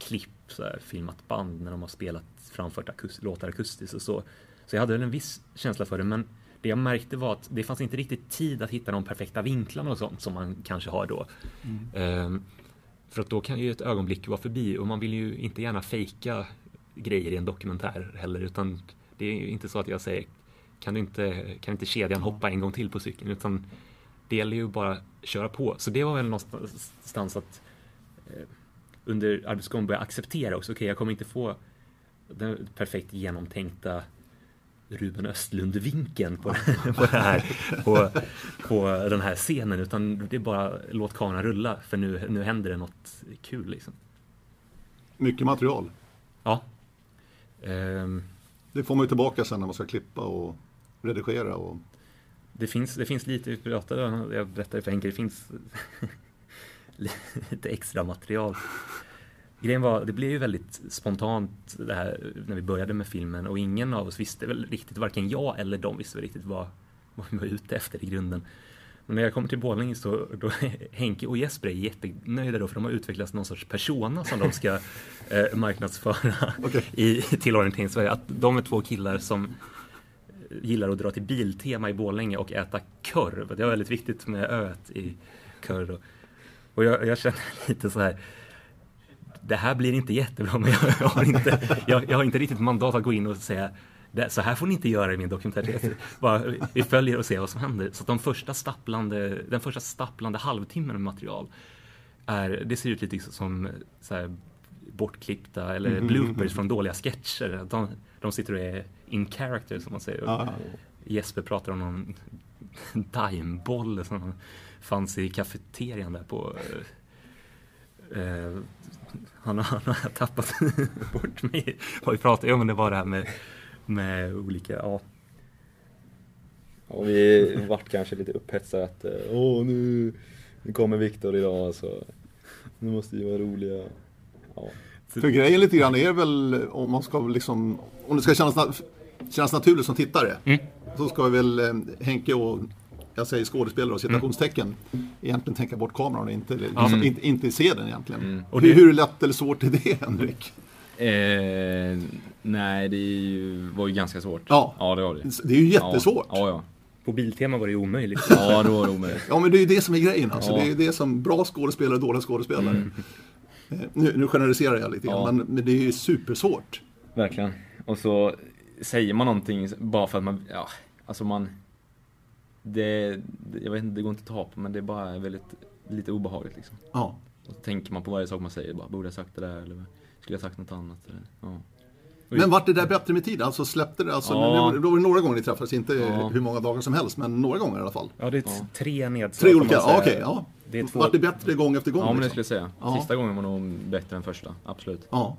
musikklipp, sådär, filmat band när de har spelat, framfört akust, låtar akustiskt och så. Så jag hade en viss känsla för det, men det jag märkte var att det fanns inte riktigt tid att hitta de perfekta vinklarna och sånt som man kanske har då. Mm. Eh, för att då kan ju ett ögonblick vara förbi och man vill ju inte gärna fejka grejer i en dokumentär heller utan det är ju inte så att jag säger kan, du inte, kan inte kedjan hoppa en gång till på cykeln utan det gäller ju bara köra på. Så det var väl någonstans att under arbetsgången börja acceptera också, okej okay, jag kommer inte få den perfekt genomtänkta Ruben Östlund-vinkeln på, *laughs* på, det här, på, på den här scenen utan det är bara låt kameran rulla för nu, nu händer det något kul. Liksom. Mycket material. Ja. Um, det får man ju tillbaka sen när man ska klippa och redigera. Och... Det, finns, det finns lite, jag berättade för Henke, det finns *laughs* lite extra material Grejen var, det blev ju väldigt spontant det här när vi började med filmen och ingen av oss visste väl riktigt, varken jag eller de visste väl riktigt vad, vad vi var ute efter i grunden. Men när jag kommer till Borlänge så då *laughs* Henke och Jesper är jättenöjda då för de har utvecklat någon sorts persona som de ska *laughs* eh, marknadsföra okay. i, till orienteringssverige. Att de är två killar som gillar att dra till Biltema i Borlänge och äta korv. Det är väldigt viktigt med öet i korv. Och jag, jag känner *laughs* lite så här det här blir inte jättebra men jag, jag *laughs* har, inte, jag, jag, har inte riktigt mandat att gå in och säga så här får ni inte göra i min dokumentär. Bara, vi följer och ser vad som händer. Så de första stapplande, den första stapplande halvtimmen med material är, det ser ut lite som så här, bortklippta eller mm, bloopers från dåliga sketcher. De, de sitter och är in character som man säger. Ah. Jesper pratar om någon *laughs* som fanns i kafeterian där på eh, han, han har tappat *laughs* bort mig. Vad vi pratade om, det var det här med, med olika, ja. Och vi vart kanske lite upphetsade att eh, åh nu, nu kommer Viktor idag så nu måste vi vara roliga. Ja. För grejen lite grann är väl om man ska liksom, om det ska kännas, kännas naturligt som tittare. Mm. Så ska väl eh, Henke och jag säger skådespelare och citationstecken, mm. egentligen tänka bort kameran och inte, mm. inte, inte se den egentligen. Mm. Och hur, hur lätt eller svårt är det Henrik? Eh, nej, det ju, var ju ganska svårt. Ja, ja det var det. Det är ju jättesvårt. Ja, ja. På Biltema var det ju omöjligt. ja, då var det omöjligt. Ja, men det är ju det som är grejen. Alltså. Ja. Det är ju det som bra skådespelare och dåliga skådespelare. Mm. Eh, nu, nu generaliserar jag lite grann, ja. men, men det är ju supersvårt. Verkligen. Och så säger man någonting bara för att man, ja, alltså man det, jag vet inte, det går inte att ta på men det är bara väldigt, lite obehagligt liksom. Ja. Och så tänker man på varje sak man säger, bara, borde jag sagt det där eller skulle jag sagt något annat? Eller, ja. Men vart det där bättre med tiden? Alltså släppte det? Alltså, ja. det var det några gånger ni träffades, inte ja. hur många dagar som helst, men några gånger i alla fall. Ja, det är ja. tre nedslag. Tre olika, ja, okej. Okay, ja. Det är två... Vart det bättre gång efter gång? Ja, men det liksom? skulle jag säga. Sista gången var nog bättre än första, absolut. Ja.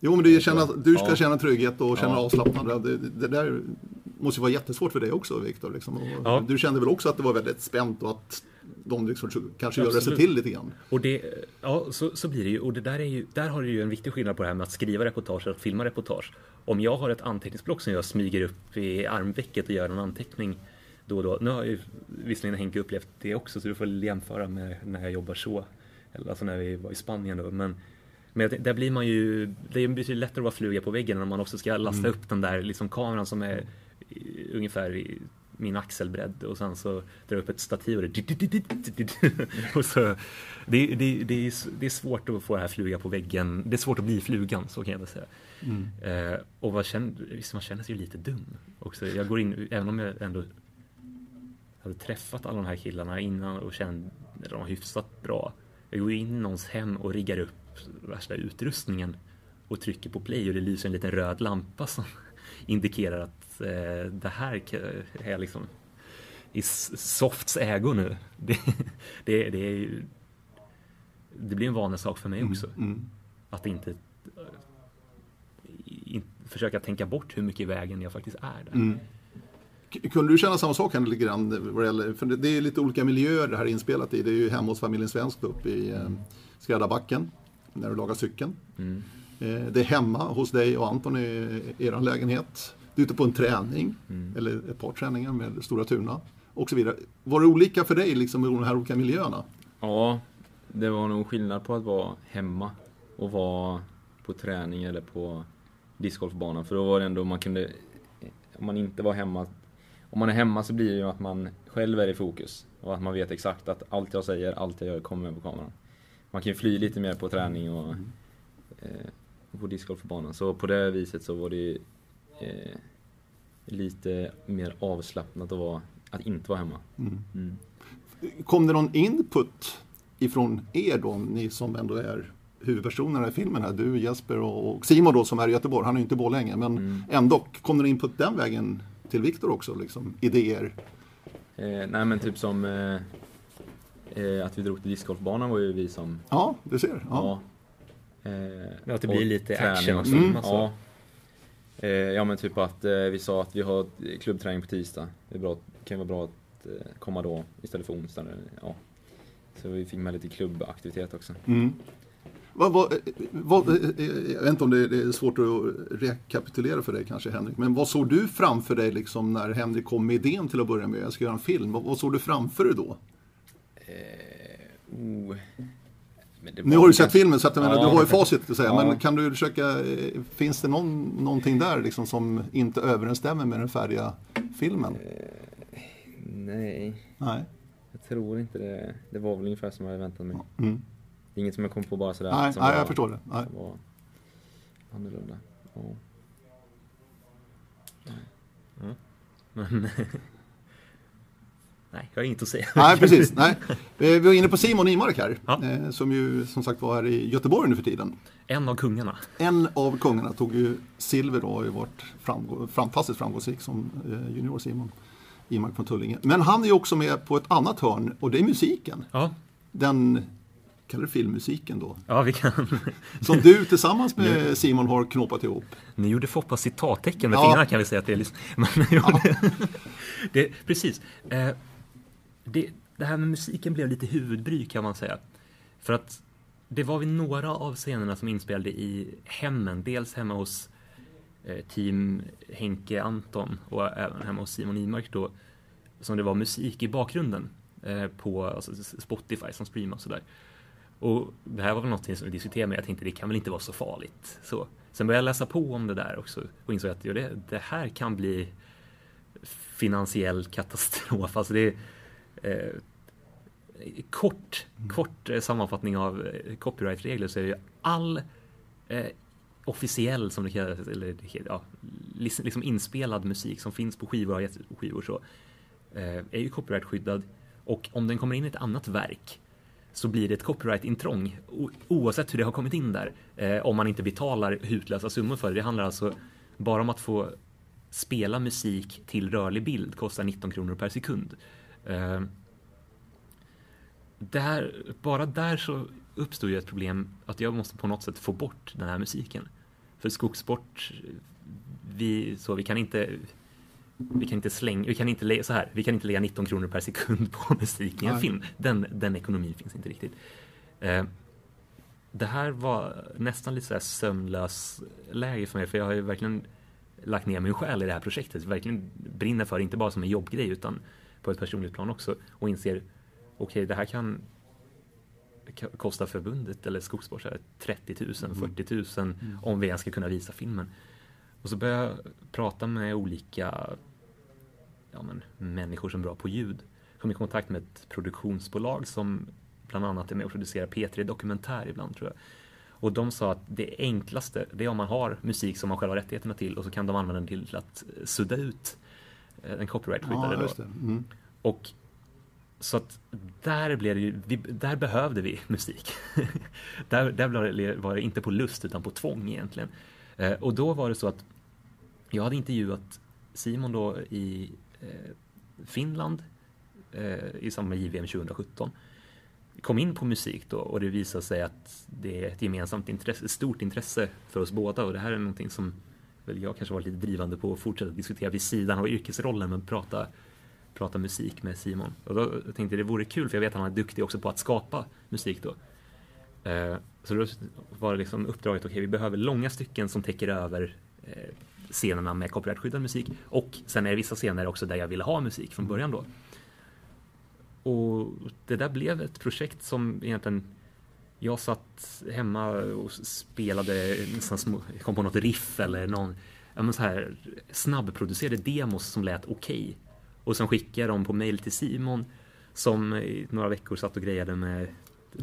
Jo, men du, känna, du ska känna trygghet och känna avslappnad. Det, det, där måste ju vara jättesvårt för dig också, Viktor. Liksom. Ja. Du kände väl också att det var väldigt spänt och att de liksom kanske gör sig till lite grann? Och det, ja, så, så blir det ju. Och det där, är ju, där har du ju en viktig skillnad på det här med att skriva reportage och att filma reportage. Om jag har ett anteckningsblock som jag smyger upp i armvecket och gör en anteckning då och då. Nu har ju visserligen Henke upplevt det också, så du får jämföra med när jag jobbar så. Alltså när vi var i Spanien då. Men, men där blir man ju, det är betydligt lättare att vara fluga på väggen när man också ska lasta mm. upp den där liksom kameran som är ungefär i min axelbredd och sen så drar jag upp ett stativ och det *laughs* och så, det, det, det, är, det är svårt att få det här fluga på väggen. Det är svårt att bli flugan, så kan jag väl säga. Mm. Eh, och man känner, man känner sig ju lite dum också. Jag går in, även om jag ändå hade träffat alla de här killarna innan och kände de var hyfsat bra. Jag går in i någons hem och riggar upp värsta utrustningen och trycker på play och det lyser en liten röd lampa som indikerar att eh, det här är liksom i Softs ägo nu. *laughs* Det, det, det, är, det blir en vanesak för mig mm, också. Mm, mm. Att inte in, försöka tänka bort hur mycket i vägen jag faktiskt är där. Mm. Kunde du känna samma sak här lite grann? För det är lite olika miljöer det här är inspelat i. Det är ju hemma hos familjen Svensk uppe i eh, Skräddarbacken när du lagar cykeln. Eh, det är hemma hos dig och Anton i er lägenhet. Du är ute på en träning, mm. eller ett par träningar med Stora Tuna och så vidare. Var det olika för dig liksom, i de här olika miljöerna? Ja, det var nog skillnad på att vara hemma och vara på träning eller på discgolfbanan. För då var det ändå man kunde, om man inte var hemma, om man är hemma så blir det ju att man själv är i fokus. Och att man vet exakt att allt jag säger, allt jag gör kommer med på kameran. Man kan ju fly lite mer på träning och mm. eh, på discgolfbanan. Så på det viset så var det eh, lite mer avslappnat att, vara, att inte vara hemma. Mm. Mm. Kom det någon input ifrån er då, ni som ändå är huvudpersonerna i filmen här, du Jesper och Simon då som är i Göteborg, han är ju inte i Borlänge, men mm. ändå, kom det input den vägen till Viktor också, liksom, idéer? Eh, nej men typ som eh, eh, att vi drog till discgolfbanan var ju vi som... Ja, du ser. Ja. ja. Eh, att det blir lite action också. Mm. Alltså. Ja. Eh, ja men typ att eh, vi sa att vi har klubbträning på tisdag. Det är bra, kan vara bra att komma då istället för onsdag. Ja. Så vi fick med lite klubbaktivitet också. Mm. Vad, vad, vad, jag vet inte om det är svårt att rekapitulera för dig kanske Henrik, men vad såg du framför dig liksom när Henrik kom med idén till att börja med, jag ska göra en film, vad, vad såg du framför dig då? Eh, oh. Nu har du sett filmen så att, menar, du har ju facit att säga, ja. men kan du försöka, finns det någon, någonting där liksom som inte överensstämmer med den färdiga filmen? Eh, nej. nej, jag tror inte det. Det var väl ungefär som jag hade väntat mig. Mm. Det är inget som jag kom på bara sådär. Nej, nej var, jag förstår det. Nej. Som var annorlunda. Ja. Nej. Men *laughs* Nej, jag har inget att säga. Nej, precis. Nej. *laughs* Vi var inne på Simon Imark här, ja. Eh, som ju som sagt var här i Göteborg nu för tiden. En av kungarna. En av kungarna tog ju silver då har varit framgå, fantastiskt framgångsrik som eh, junior Simon Imark från Tullinge. Men han är ju också med på ett annat hörn och det är musiken. Ja. Den kallar det filmmusiken då? Ja, vi kan. *laughs* Som du tillsammans med Simon har knåpat ihop. Ni gjorde Foppa citattecken med ja. fingrarna kan vi säga att det är. Liksom. *laughs* Men, ja. det, precis. Det, det här med musiken blev lite huvudbry kan man säga. För att det var vid några av scenerna som inspelade i hemmen. Dels hemma hos eh, team Henke Anton och även hemma hos Simon Imark då. Som det var musik i bakgrunden eh, på alltså, Spotify som streamade och sådär. Och det här var väl någonting som vi diskuterade med. Jag tänkte det kan väl inte vara så farligt. Så. Sen började jag läsa på om det där också och insåg att ja, det, det här kan bli finansiell katastrof. Alltså det, Eh, kort, mm. kort eh, sammanfattning av eh, copyrightregler så är det all eh, officiell, som det kallas, eller ja, liksom inspelad musik som finns på skivor och skivor så, eh, är ju copyrightskyddad. Och om den kommer in i ett annat verk så blir det ett copyright-intrång oavsett hur det har kommit in där. Eh, om man inte betalar hutlösa summor för det. Det handlar alltså bara om att få spela musik till rörlig bild kostar 19 kronor per sekund. Eh, där, bara där så uppstod ju ett problem att jag måste på något sätt få bort den här musiken. För skogssport, vi, så vi kan inte vi kan inte slänga, vi kan inte, så här, vi kan inte lägga 19 kronor per sekund *laughs* på musik i en Nej. film. Den, den ekonomin finns inte riktigt. Eh, det här var nästan lite så här sömnlös läge för mig, för jag har ju verkligen lagt ner min själ i det här projektet. Verkligen brinner för, inte bara som en jobbgrej, utan på ett personligt plan också och inser okej, okay, det här kan kosta förbundet eller skogssport 30 000, 40 000 mm. om vi ens ska kunna visa filmen. Och så började jag prata med olika ja, men, människor som är bra på ljud. Kom i kontakt med ett produktionsbolag som bland annat är med och producerar P3 Dokumentär ibland tror jag. Och de sa att det enklaste, det är om man har musik som man själv har rättigheterna till och så kan de använda den till att sudda ut den eh, copyright-skyddade ja, mm. Och så att där, blev det ju, där behövde vi *laughs* musik. där där var det inte på lust utan på tvång egentligen. Eh, och då var det så att jag hade intervjuat Simon då i eh, Finland eh, i samband med JVM 2017 kom in på musik då och det visade sig att det är ett gemensamt intresse, ett stort intresse för oss båda och det här är någonting som väl jag kanske var lite drivande på att fortsätta diskutera vid sidan av yrkesrollen men prata, prata musik med Simon. Och då tänkte jag det vore kul för jag vet att han är duktig också på att skapa musik då. Eh, så då var det liksom uppdraget, okej okay, vi behöver långa stycken som täcker över eh, scenerna med copyrightskyddad musik och sen är det vissa scener också där jag ville ha musik från början då. Och det där blev ett projekt som egentligen jag satt hemma och spelade, nästan kom på något riff eller någon ja, så här, snabbproducerade demos som lät okej. Okay. Och sen skickade jag dem på mail till Simon som i några veckor satt och grejade med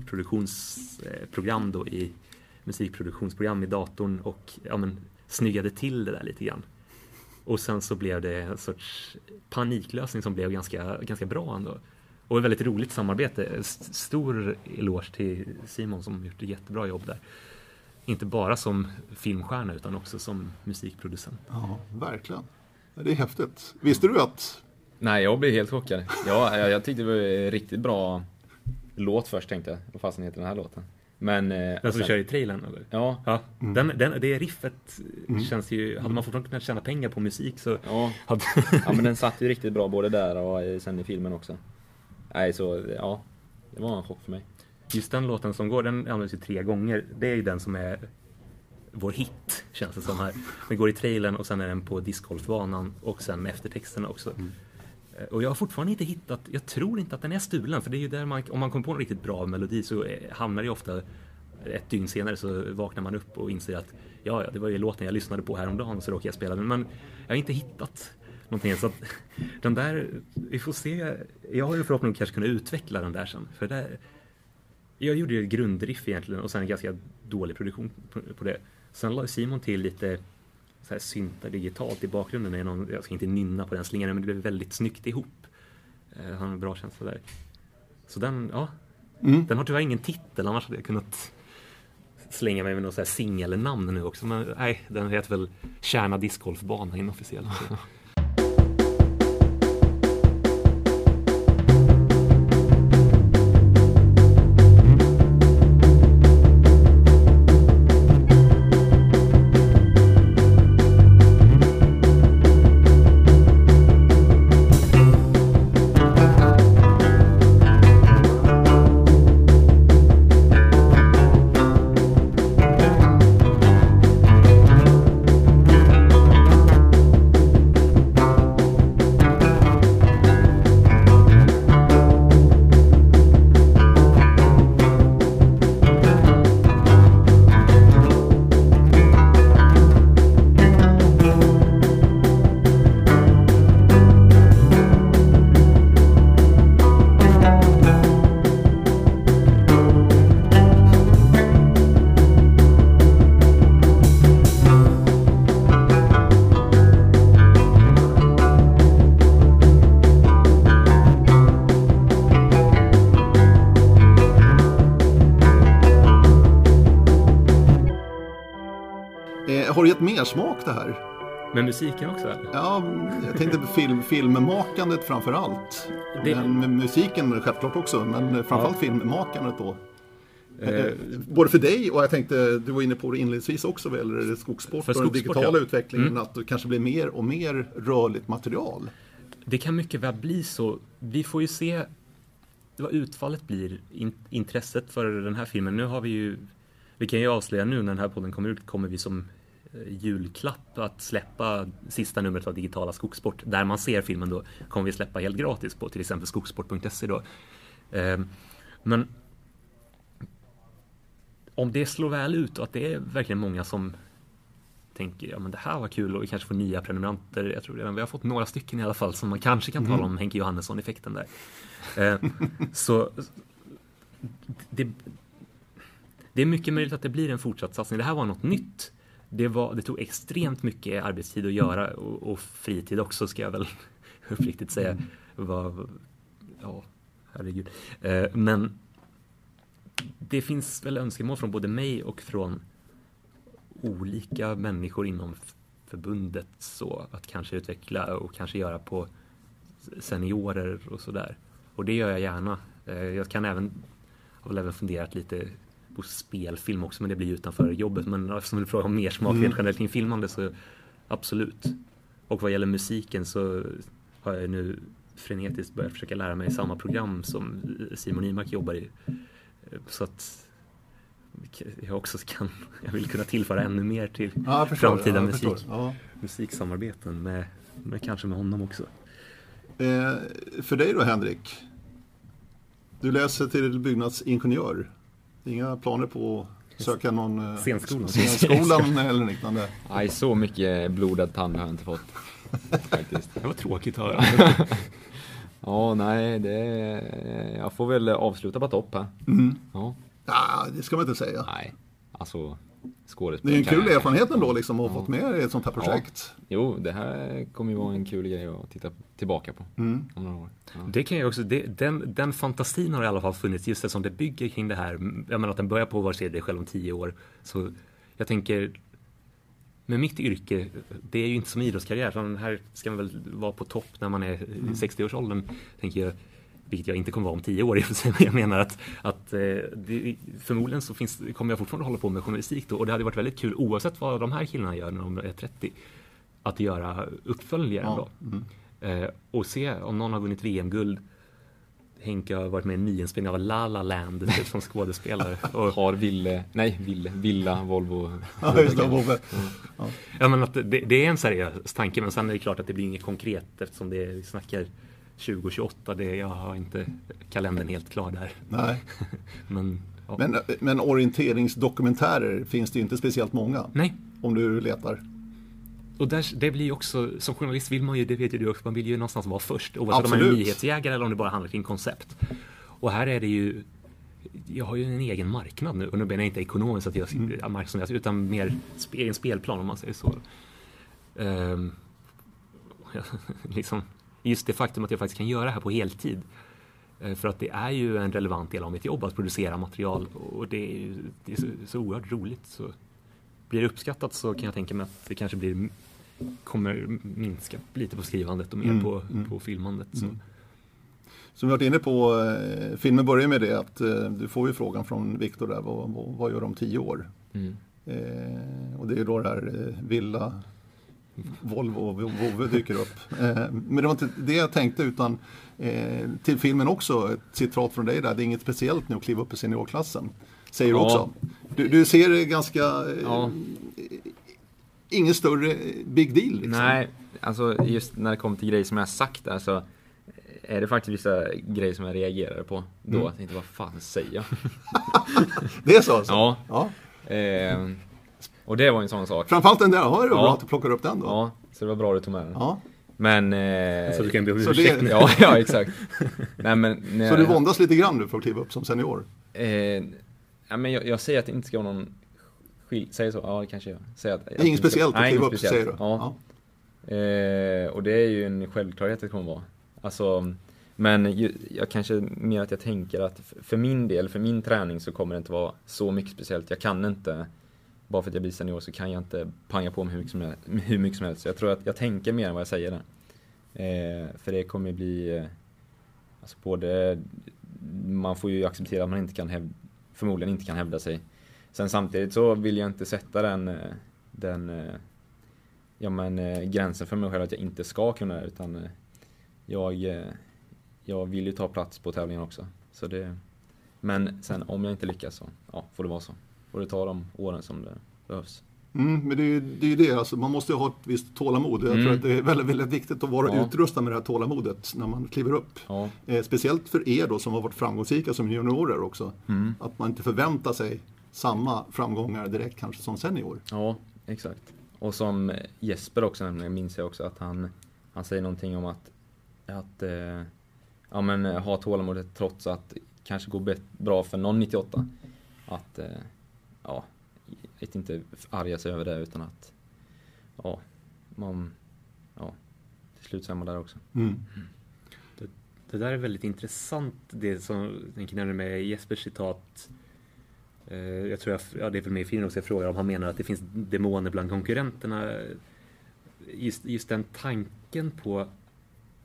produktionsprogram då i musikproduktionsprogram i datorn och ja, men, snyggade till det där lite grann. Och sen så blev det en sorts paniklösning som blev ganska, ganska bra ändå. Och ett väldigt roligt samarbete. Stor eloge till Simon som gjort ett jättebra jobb där. Inte bara som filmstjärna utan också som musikproducent. Ja, verkligen. Det är häftigt. Visste du att... Nej, jag blev helt chockad. Ja, jag, jag tyckte det var riktigt bra låt först tänkte jag. Vad fasen heter den här låten? Men... Eh, den som sen... kör i trailern eller? Ja. ja mm. den, den, det riffet mm. känns ju... Hade man fortfarande kunnat tjäna pengar på musik så... Ja. Hade... ja men den satt ju riktigt bra både där och sen i filmen också. Nej, så ja. Det var en chock för mig. Just den låten som går, den används ju tre gånger. Det är ju den som är vår hit, känns det som här. Den går i trailern och sen är den på discgolfbanan och sen med eftertexterna också. Mm. Eh, och jag har fortfarande inte hittat, jag tror inte att den är stulen, för det är ju där man, om man kommer på en riktigt bra melodi så hamnar det ofta ett dygn senare så vaknar man upp och inser att ja, ja, det var ju låten jag lyssnade på häromdagen så råkade jag spela den. Men jag har inte hittat någonting. Så att den där, vi får se. Jag har ju förhoppning om att kanske kunna utveckla den där sen. För där, jag gjorde ju grundriff egentligen och sen en ganska dålig produktion på, på det. Sen la Simon till lite så här syntar digitalt i bakgrunden. Är någon, jag ska inte nynna på den slingan men det blev väldigt snyggt ihop. Eh, han har en bra känsla där. Så den, ja. Mm. Den har tyvärr ingen titel annars hade jag kunnat slänga mig med något singelnamn nu också. Men nej, den heter väl Kärna discgolfbana inofficiellt. *laughs* mersmak det här. Med musiken också eller? Ja, jag tänkte på film, filmmakandet framför allt. Det... Men musiken självklart också, men framförallt ja. filmmakandet då. Eh, Både för dig och jag tänkte, du var inne på det inledningsvis också vad gäller skogssport och den digitala ja. utvecklingen, mm. att det kanske blir mer och mer rörligt material. Det kan mycket väl bli så. Vi får ju se vad utfallet blir, in, intresset för den här filmen. Nu har vi ju, vi kan ju avslöja nu när den här podden kommer ut, kommer vi som julklapp att släppa sista numret av Digitala Skogssport. Där man ser filmen då kommer vi släppa helt gratis på till exempel skogsport.se då. Ehm, men om det slår väl ut och att det är verkligen många som tänker ja men det här var kul och vi kanske får nya prenumeranter. Jag tror redan vi har fått några stycken i alla fall som man kanske kan tala mm. om Henke Johannesson-effekten där. Ehm, så det, det är mycket möjligt att det blir en fortsatt satsning. Det här var något nytt det, var, det tog extremt mycket arbetstid att göra och, och fritid också ska jag väl *laughs* uppriktigt säga. Var, ja, herregud. Eh, men det finns väl önskemål från både mig och från olika människor inom förbundet så att kanske utveckla och kanske göra på seniorer och sådär. Och det gör jag gärna. Eh, jag kan även, har väl även funderat lite på spelfilm också, men det blir utanför jobbet. Men eftersom du frågar om mer smak mm. generellt kring filmande så absolut. Och vad gäller musiken så har jag nu frenetiskt börjat försöka lära mig samma program som Simon Imak jobbar i. Så att jag också kan, jag vill kunna tillföra ännu mer till ja, framtida ja, musik, ja. musiksamarbeten med, med, kanske med honom också. Eh, för dig då Henrik? Du läser till byggnadsingenjör. Inga planer på att söka någon eh, scenskolan, scenskolan *laughs* eller liknande? Nej, så mycket blodad tand har jag inte fått. *laughs* Faktiskt. Det var tråkigt att höra. *laughs* ja, nej, det, jag får väl avsluta på topp här. Mm. Ja. ja, det ska man inte säga. Nej, alltså skådespel. Det är en kul erfarenhet ändå liksom att ha ja. fått med i ett sånt här projekt. Ja. Jo, det här kommer ju vara en kul grej att titta tillbaka på mm. om några år. Ja. Det kan jag också, det, den, den fantasin har i alla fall funnits just eftersom det bygger kring det här. Jag menar att den börjar på var sig själv om tio år. Så jag tänker med mitt yrke, det är ju inte som idrottskarriär. För här ska man väl vara på topp när man är i mm. 60-årsåldern. Tänker jag vilket jag inte kommer vara om tio år. *laughs* Jag menar att, att eh, det, förmodligen så finns, kommer jag fortfarande hålla på med journalistik då. Och det hade varit väldigt kul oavsett vad de här killarna gör när de är 30. Att göra uppföljare ja. Mm. Eh, och se om någon har vunnit VM-guld. Henke har varit med i en nyinspelning av La La Land *laughs* som skådespelare. Och har Ville, nej Ville, Villa, Volvo. Ja, just det, Volvo. Ja. ja men att det, det, är en seriös tanke men sen är det klart att det blir inget konkret eftersom det, vi snackar 2028, det, jag har inte kalendern helt klar där. Nej. *laughs* men, ja. men, men orienteringsdokumentärer finns det ju inte speciellt många. Nej. Om du letar. Och där, det blir också, som journalist vill man ju, det vet ju du också, man vill ju någonstans vara först. Oavsett om man är nyhetsjägare eller om det bara handlar kring koncept. Och här är det ju, jag har ju en egen marknad nu. Och nu menar jag inte ekonomiskt att jag mm. marknadsförs, utan mer en spelplan om man säger så. Um, *laughs* liksom, just det faktum att jag faktiskt kan göra det här på heltid. Eh, för att det är ju en relevant del av mitt jobb att producera material och det är, det är så, så oerhört roligt. Så blir det uppskattat så kan jag tänka mig att det kanske blir, kommer minska lite på skrivandet och mer mm, på, mm. på filmandet. Så. Mm. Som vi varit inne på, eh, filmen börjar med det att eh, du får ju frågan från Viktor där, vad, vad, vad, gör du om tio år? Mm. Eh, och det är ju då det här eh, villa, Volvo och Vove dyker upp. Eh, men det var inte det jag tänkte utan eh, till filmen också, ett citat från dig där, det är inget speciellt nu att kliva upp i seniorklassen. Säger ja. du också. Du, du ser ganska, eh, ja. ingen större big deal. Liksom. Nej, alltså just när det kommer till grejer som jag sagt där så är det faktiskt vissa grejer som jag reagerar på då. Mm. Jag tänkte, vad fan säger jag? *laughs* det är så alltså? Ja. ja. Eh, och det var en sån sak. Framförallt den där, ja, det var ja. bra att du plockar upp den då. Ja, så det var bra att du tog med den. Ja. Men... Eh, så du kan be om ursäkt det... ja, ja, exakt. Nej, men, när... *laughs* Så du våndas lite grann nu för att kliva upp som senior? Eh, ja, men jag, jag, säger att det inte ska vara någon skil... Säger så? Ja, det kanske jag. Säger att, det är inget speciellt att kliva upp, speciellt. säger du? Ja. ja. Eh, och det är ju en självklarhet att det kommer vara. Alltså, men ju, jag kanske mer att jag tänker att för min del, för min träning så kommer det inte vara så mycket speciellt. Jag kan inte bara för att jag blir senior så kan jag inte panga på mig hur mycket som helst. Hur mycket som helst. Så jag tror att jag tänker mer än vad jag säger där. Eh, för det kommer bli, eh, alltså både, man får ju acceptera att man inte kan hävda, förmodligen inte kan hävda sig. Sen samtidigt så vill jag inte sätta den, eh, den eh, ja, men, eh, gränsen för mig själv att jag inte ska kunna det utan jag, jag vill ju ta plats på tävlingen också. Så det, men sen om jag inte lyckas så ja, får det vara så får det ta de åren som det behövs. Mm, men det är, det är det, alltså, man måste ju ha ett visst tålamod. Jag mm. tror att det är väldigt, väldigt viktigt att vara ja. utrustad med det här tålamodet när man kliver upp. Ja. Eh, speciellt för er då som har varit framgångsrika som juniorer också. Mm. Att man inte förväntar sig samma framgångar direkt kanske som senior. Ja, exakt. Och som Jesper också nämligen, minns jag också att han, han säger någonting om att, att eh, ja, men, ha tålamodet trots att kanske går bra för någon 98. Att eh, ja, att inte arga sig över det utan att ja, man, ja, till slut så är man där också. Mm. Det, det, där är väldigt intressant det som jag nämner med Jespers citat eh, jag tror jag, ja det är väl med i filmen också, jag frågar om han menar att det finns demoner bland konkurrenterna. Just, just den tanken på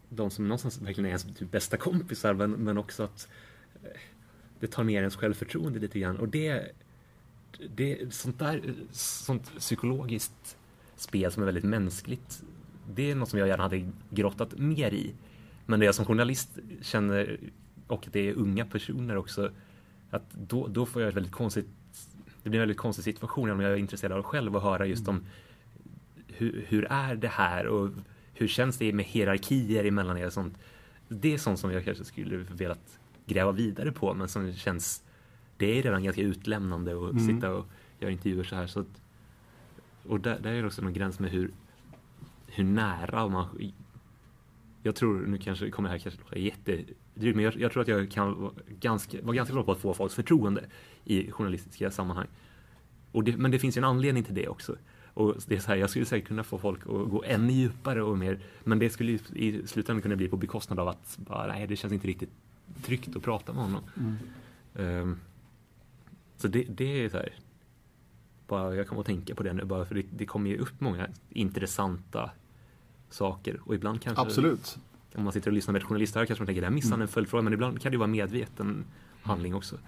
de som någonstans verkligen är ens typ bästa kompisar men, men också att eh, det tar ner ens självförtroende lite grann och det, det sånt där sånt psykologiskt spel som är väldigt mänskligt det är något som jag gärna hade grottat mer i men det jag som journalist känner och att det är unga personer också att då, då får jag ett väldigt konstigt det blir en väldigt konstig situation om jag är intresserad av själv att höra just om hur, hur är det här och hur känns det med hierarkier emellan er och sånt. Det är sånt som jag kanske skulle velat gräva vidare på men som känns det är redan ganska utlämnande att mm. sitta och göra intervjuer så här. Så att, och där, där är det också någon gräns med hur, hur nära man... Jag tror, nu kanske kommer det här kanske låta jättedrygt, men jag, jag, tror att jag kan vara ganska, vara ganska bra på att få folks förtroende i journalistiska sammanhang. Och det, men det finns ju en anledning till det också. Och det är så här, jag skulle säkert kunna få folk att gå ännu djupare och mer, men det skulle i slutändan kunna bli på bekostnad av att bara, nej, det känns inte riktigt tryggt att prata med honom. Mm. Um, så det, det, är så här, bara, jag kommer att tänka på det nu, bara för det, det kommer ju upp många intressanta saker och ibland kanske Absolut. Om man sitter och lyssnar med ett journalist här kanske man tänker, där missar mm. en följdfråga, men ibland kan det vara medveten handling också.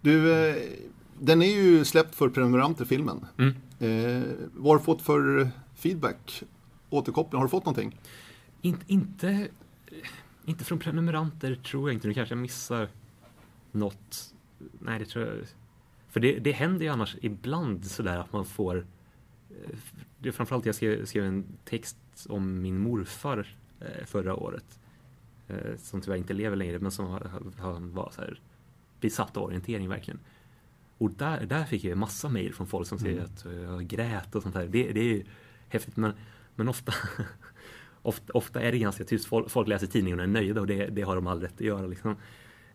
Du, eh, den är ju släppt för prenumeranter, filmen. Mm. Eh, vad har du fått för feedback? Återkoppling, har du fått någonting? In, inte, inte från prenumeranter tror jag inte. Nu kanske jag missar något. Nej, det tror jag. För det, det händer ju annars ibland sådär att man får eh, det är framförallt jag skrev, skrev en text om min morfar eh, förra året. Eh, som tyvärr inte lever längre men som han var så här besatt av orientering verkligen. Och där, där fick jag massa mejl från folk som säger mm. att jag grät och sånt där. Det, det är häftigt men, men ofta, *laughs* ofta, ofta är det ganska tyst. Folk, folk läser tidningen och är nöjda och det, det har de all rätt att göra. Liksom.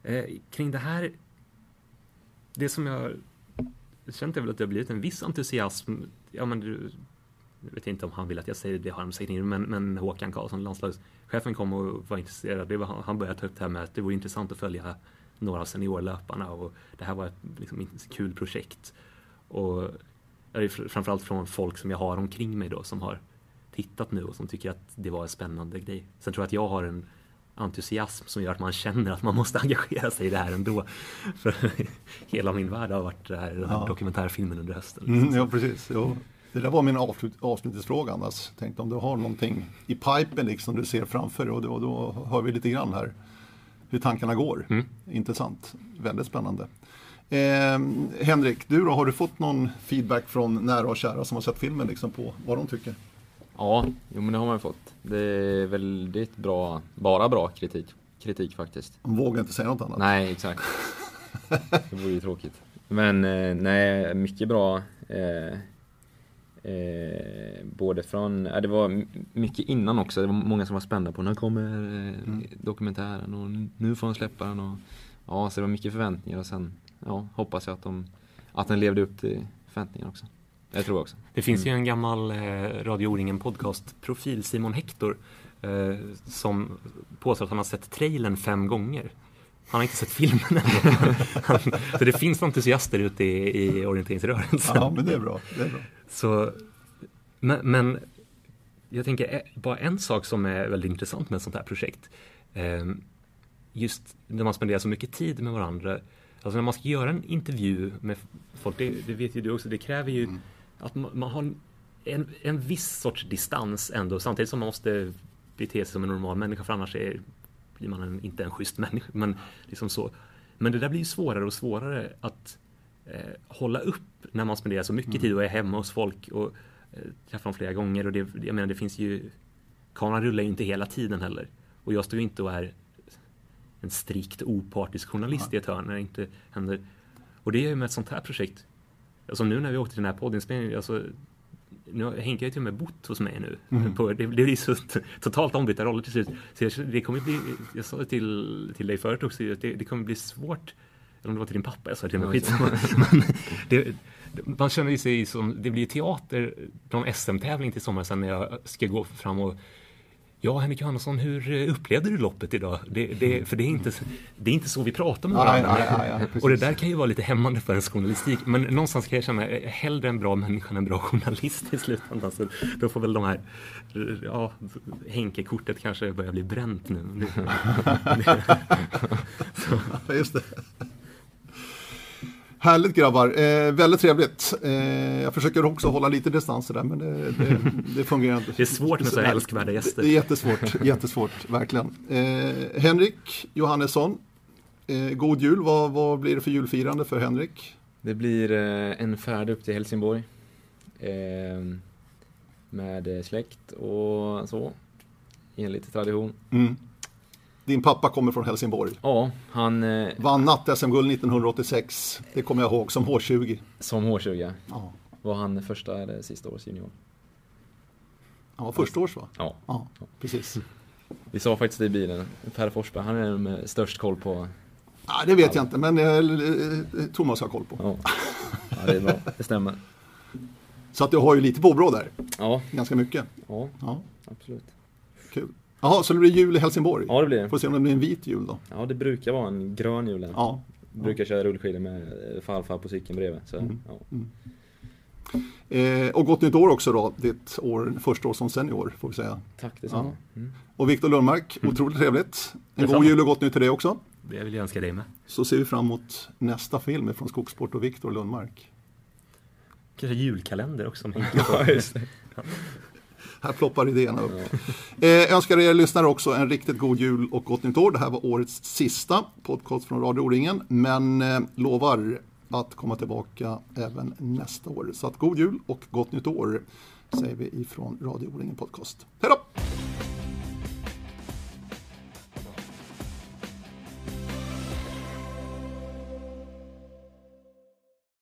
Eh, kring det här, det som jag känt är väl att det har blivit en viss entusiasm. Ja, men du, jag vet inte om han vill att jag säger det, har han sagt in, men, men Håkan Karlsson, landslagschefen, kom och var intresserad. Det var, han började ta upp det här med att det vore intressant att följa några av seniorlöparna och det här var ett liksom, kul projekt. Och framförallt från folk som jag har omkring mig då som har tittat nu och som tycker att det var en spännande grej. Sen tror jag att jag har en entusiasm som gör att man känner att man måste *laughs* engagera sig i det här ändå. För *laughs* hela min värld har varit det här, den här ja. dokumentärfilmen under hösten. Mm, ja, precis. Jo. Det där var min avslut, avslutningsfråga annars. Tänkte om du har någonting i pipen liksom du ser framför dig och då, då hör vi lite grann här hur tankarna går. Mm. Intressant, väldigt spännande. Eh, Henrik, du då, har du fått någon feedback från nära och kära som har sett filmen liksom på vad de tycker? Ja, jo, men det har man ju fått. Det är väldigt bra, bara bra kritik, kritik faktiskt. De vågar inte säga något annat. Nej, exakt. Det vore ju tråkigt. Men eh, nej, mycket bra. Eh, Eh, både från, eh, det var mycket innan också, det var många som var spända på när kommer eh, mm. dokumentären och nu får de släppa den och ja, så det var mycket förväntningar och sen ja, hoppas jag att, de, att den levde upp till förväntningarna också. Jag tror också. Det finns mm. ju en gammal eh, Radio O-ringen podcast-profil, Simon Hector, eh, som påstår att han har sett trailern fem gånger. Han har inte sett filmen ännu. *laughs* så det finns entusiaster ute i, i orienteringsrörelsen. Ja, men det är bra. Det är bra. Så, men, men, jag tänker eh, bara en sak som är väldigt intressant med ett sånt här projekt. Ehm, just när man spenderar så mycket tid med varandra. Alltså när man ska göra en intervju med folk, det, det vet ju du också, det kräver ju mm. Att man, har en, en viss sorts distans ändå samtidigt som man måste bete sig som en normal människa för annars är, blir man en, inte en schysst människa. Men, liksom så. men det där blir ju svårare och svårare att eh, hålla upp när man spenderar så mycket mm. tid och är hemma hos folk och eh, träffar dem flera gånger. Och det, jag menar, det finns ju... Kameran rullar ju inte hela tiden heller. Och jag står ju inte och är en strikt opartisk journalist i ett hörn när det inte händer. Och det är ju med ett sånt här projekt. Alltså nu när vi åkte till den här poddinspelningen, alltså, nu Henke har ju till och med bott hos mig nu. Mm. På, det, det blir så totalt ombytta roller till slut. Så jag, det kommer bli, jag sa det till, till dig förut också, det, det kommer bli svårt eller om det var till din pappa jag sa det, men skitsamma. *laughs* men det, man känner sig som, det blir teater från SM-tävling till sommaren sen när jag ska gå fram och Ja, Henrik Johannesson, hur eh, upplevde du loppet idag? Det, det, för det är, inte, det är inte så vi pratar med varandra. Nej, nej, nej, och det där kan ju vara lite hämmande för en journalistik. Men någonstans kan jag känna, eh, hellre en bra människa än en bra *laughs* journalist i slutändan. Så då får väl de här, ja, Henke-kortet kanske börjar bli bränt nu. *laughs* Just det. Härligt grabbar, eh, väldigt trevligt. Eh, jag försöker också hålla lite distans där men det, det, det, fungerar inte. Det är svårt med så älskvärda gäster. Det är jättesvårt, jättesvårt, verkligen. Eh, Henrik Johannesson, eh, god jul. Vad, vad blir det för julfirande för Henrik? Det blir eh, en färd upp till Helsingborg. Eh, med släkt och så. Enligt tradition. Mm. Din pappa kommer från Helsingborg. Ja, han... Eh, Vann natt-SM-guld 1986. Det kommer jag ihåg, som H20. Som H20, ja. Var han första eller sista års junior? Han var första års va? Ja. ja. Precis. Vi sa faktiskt det i bilen, Per Forsberg, han är med störst koll på... Ja, det vet jag inte, men eh, Thomas har koll på. Ja. ja, det är bra. Det stämmer. Så att du har ju lite påbrå där. Ja. Ganska mycket. Ja, ja. absolut. Kul. Jaha, så det blir jul i Helsingborg? Ja, det blir det. Får se om det blir en vit jul då. Ja, det brukar vara en grön jul. Ja. Brukar köra rullskidor med farfar på cykeln bredvid. Så, mm. ja. Mm. Eh, och gott nytt år också då, ditt år, första år som senior får vi säga. Tack detsamma. Ja. Mm. Och Viktor Lundmark, otroligt trevligt. En detsamma. god jul och gott nytt till dig också. Det vill jag önska dig med. Så ser vi fram emot nästa film från Skogsport och Viktor Lundmark. Kanske julkalender också. *laughs* ja, just det. *laughs* Här ploppar idéerna upp. Eh, önskar er lyssnare också en riktigt god jul och gott nytt år. Det här var årets sista podcast från Radio O-ringen, men eh, lovar att komma tillbaka även nästa år. Så att god jul och gott nytt år säger vi ifrån Radio O-ringen Podcast. Hej då!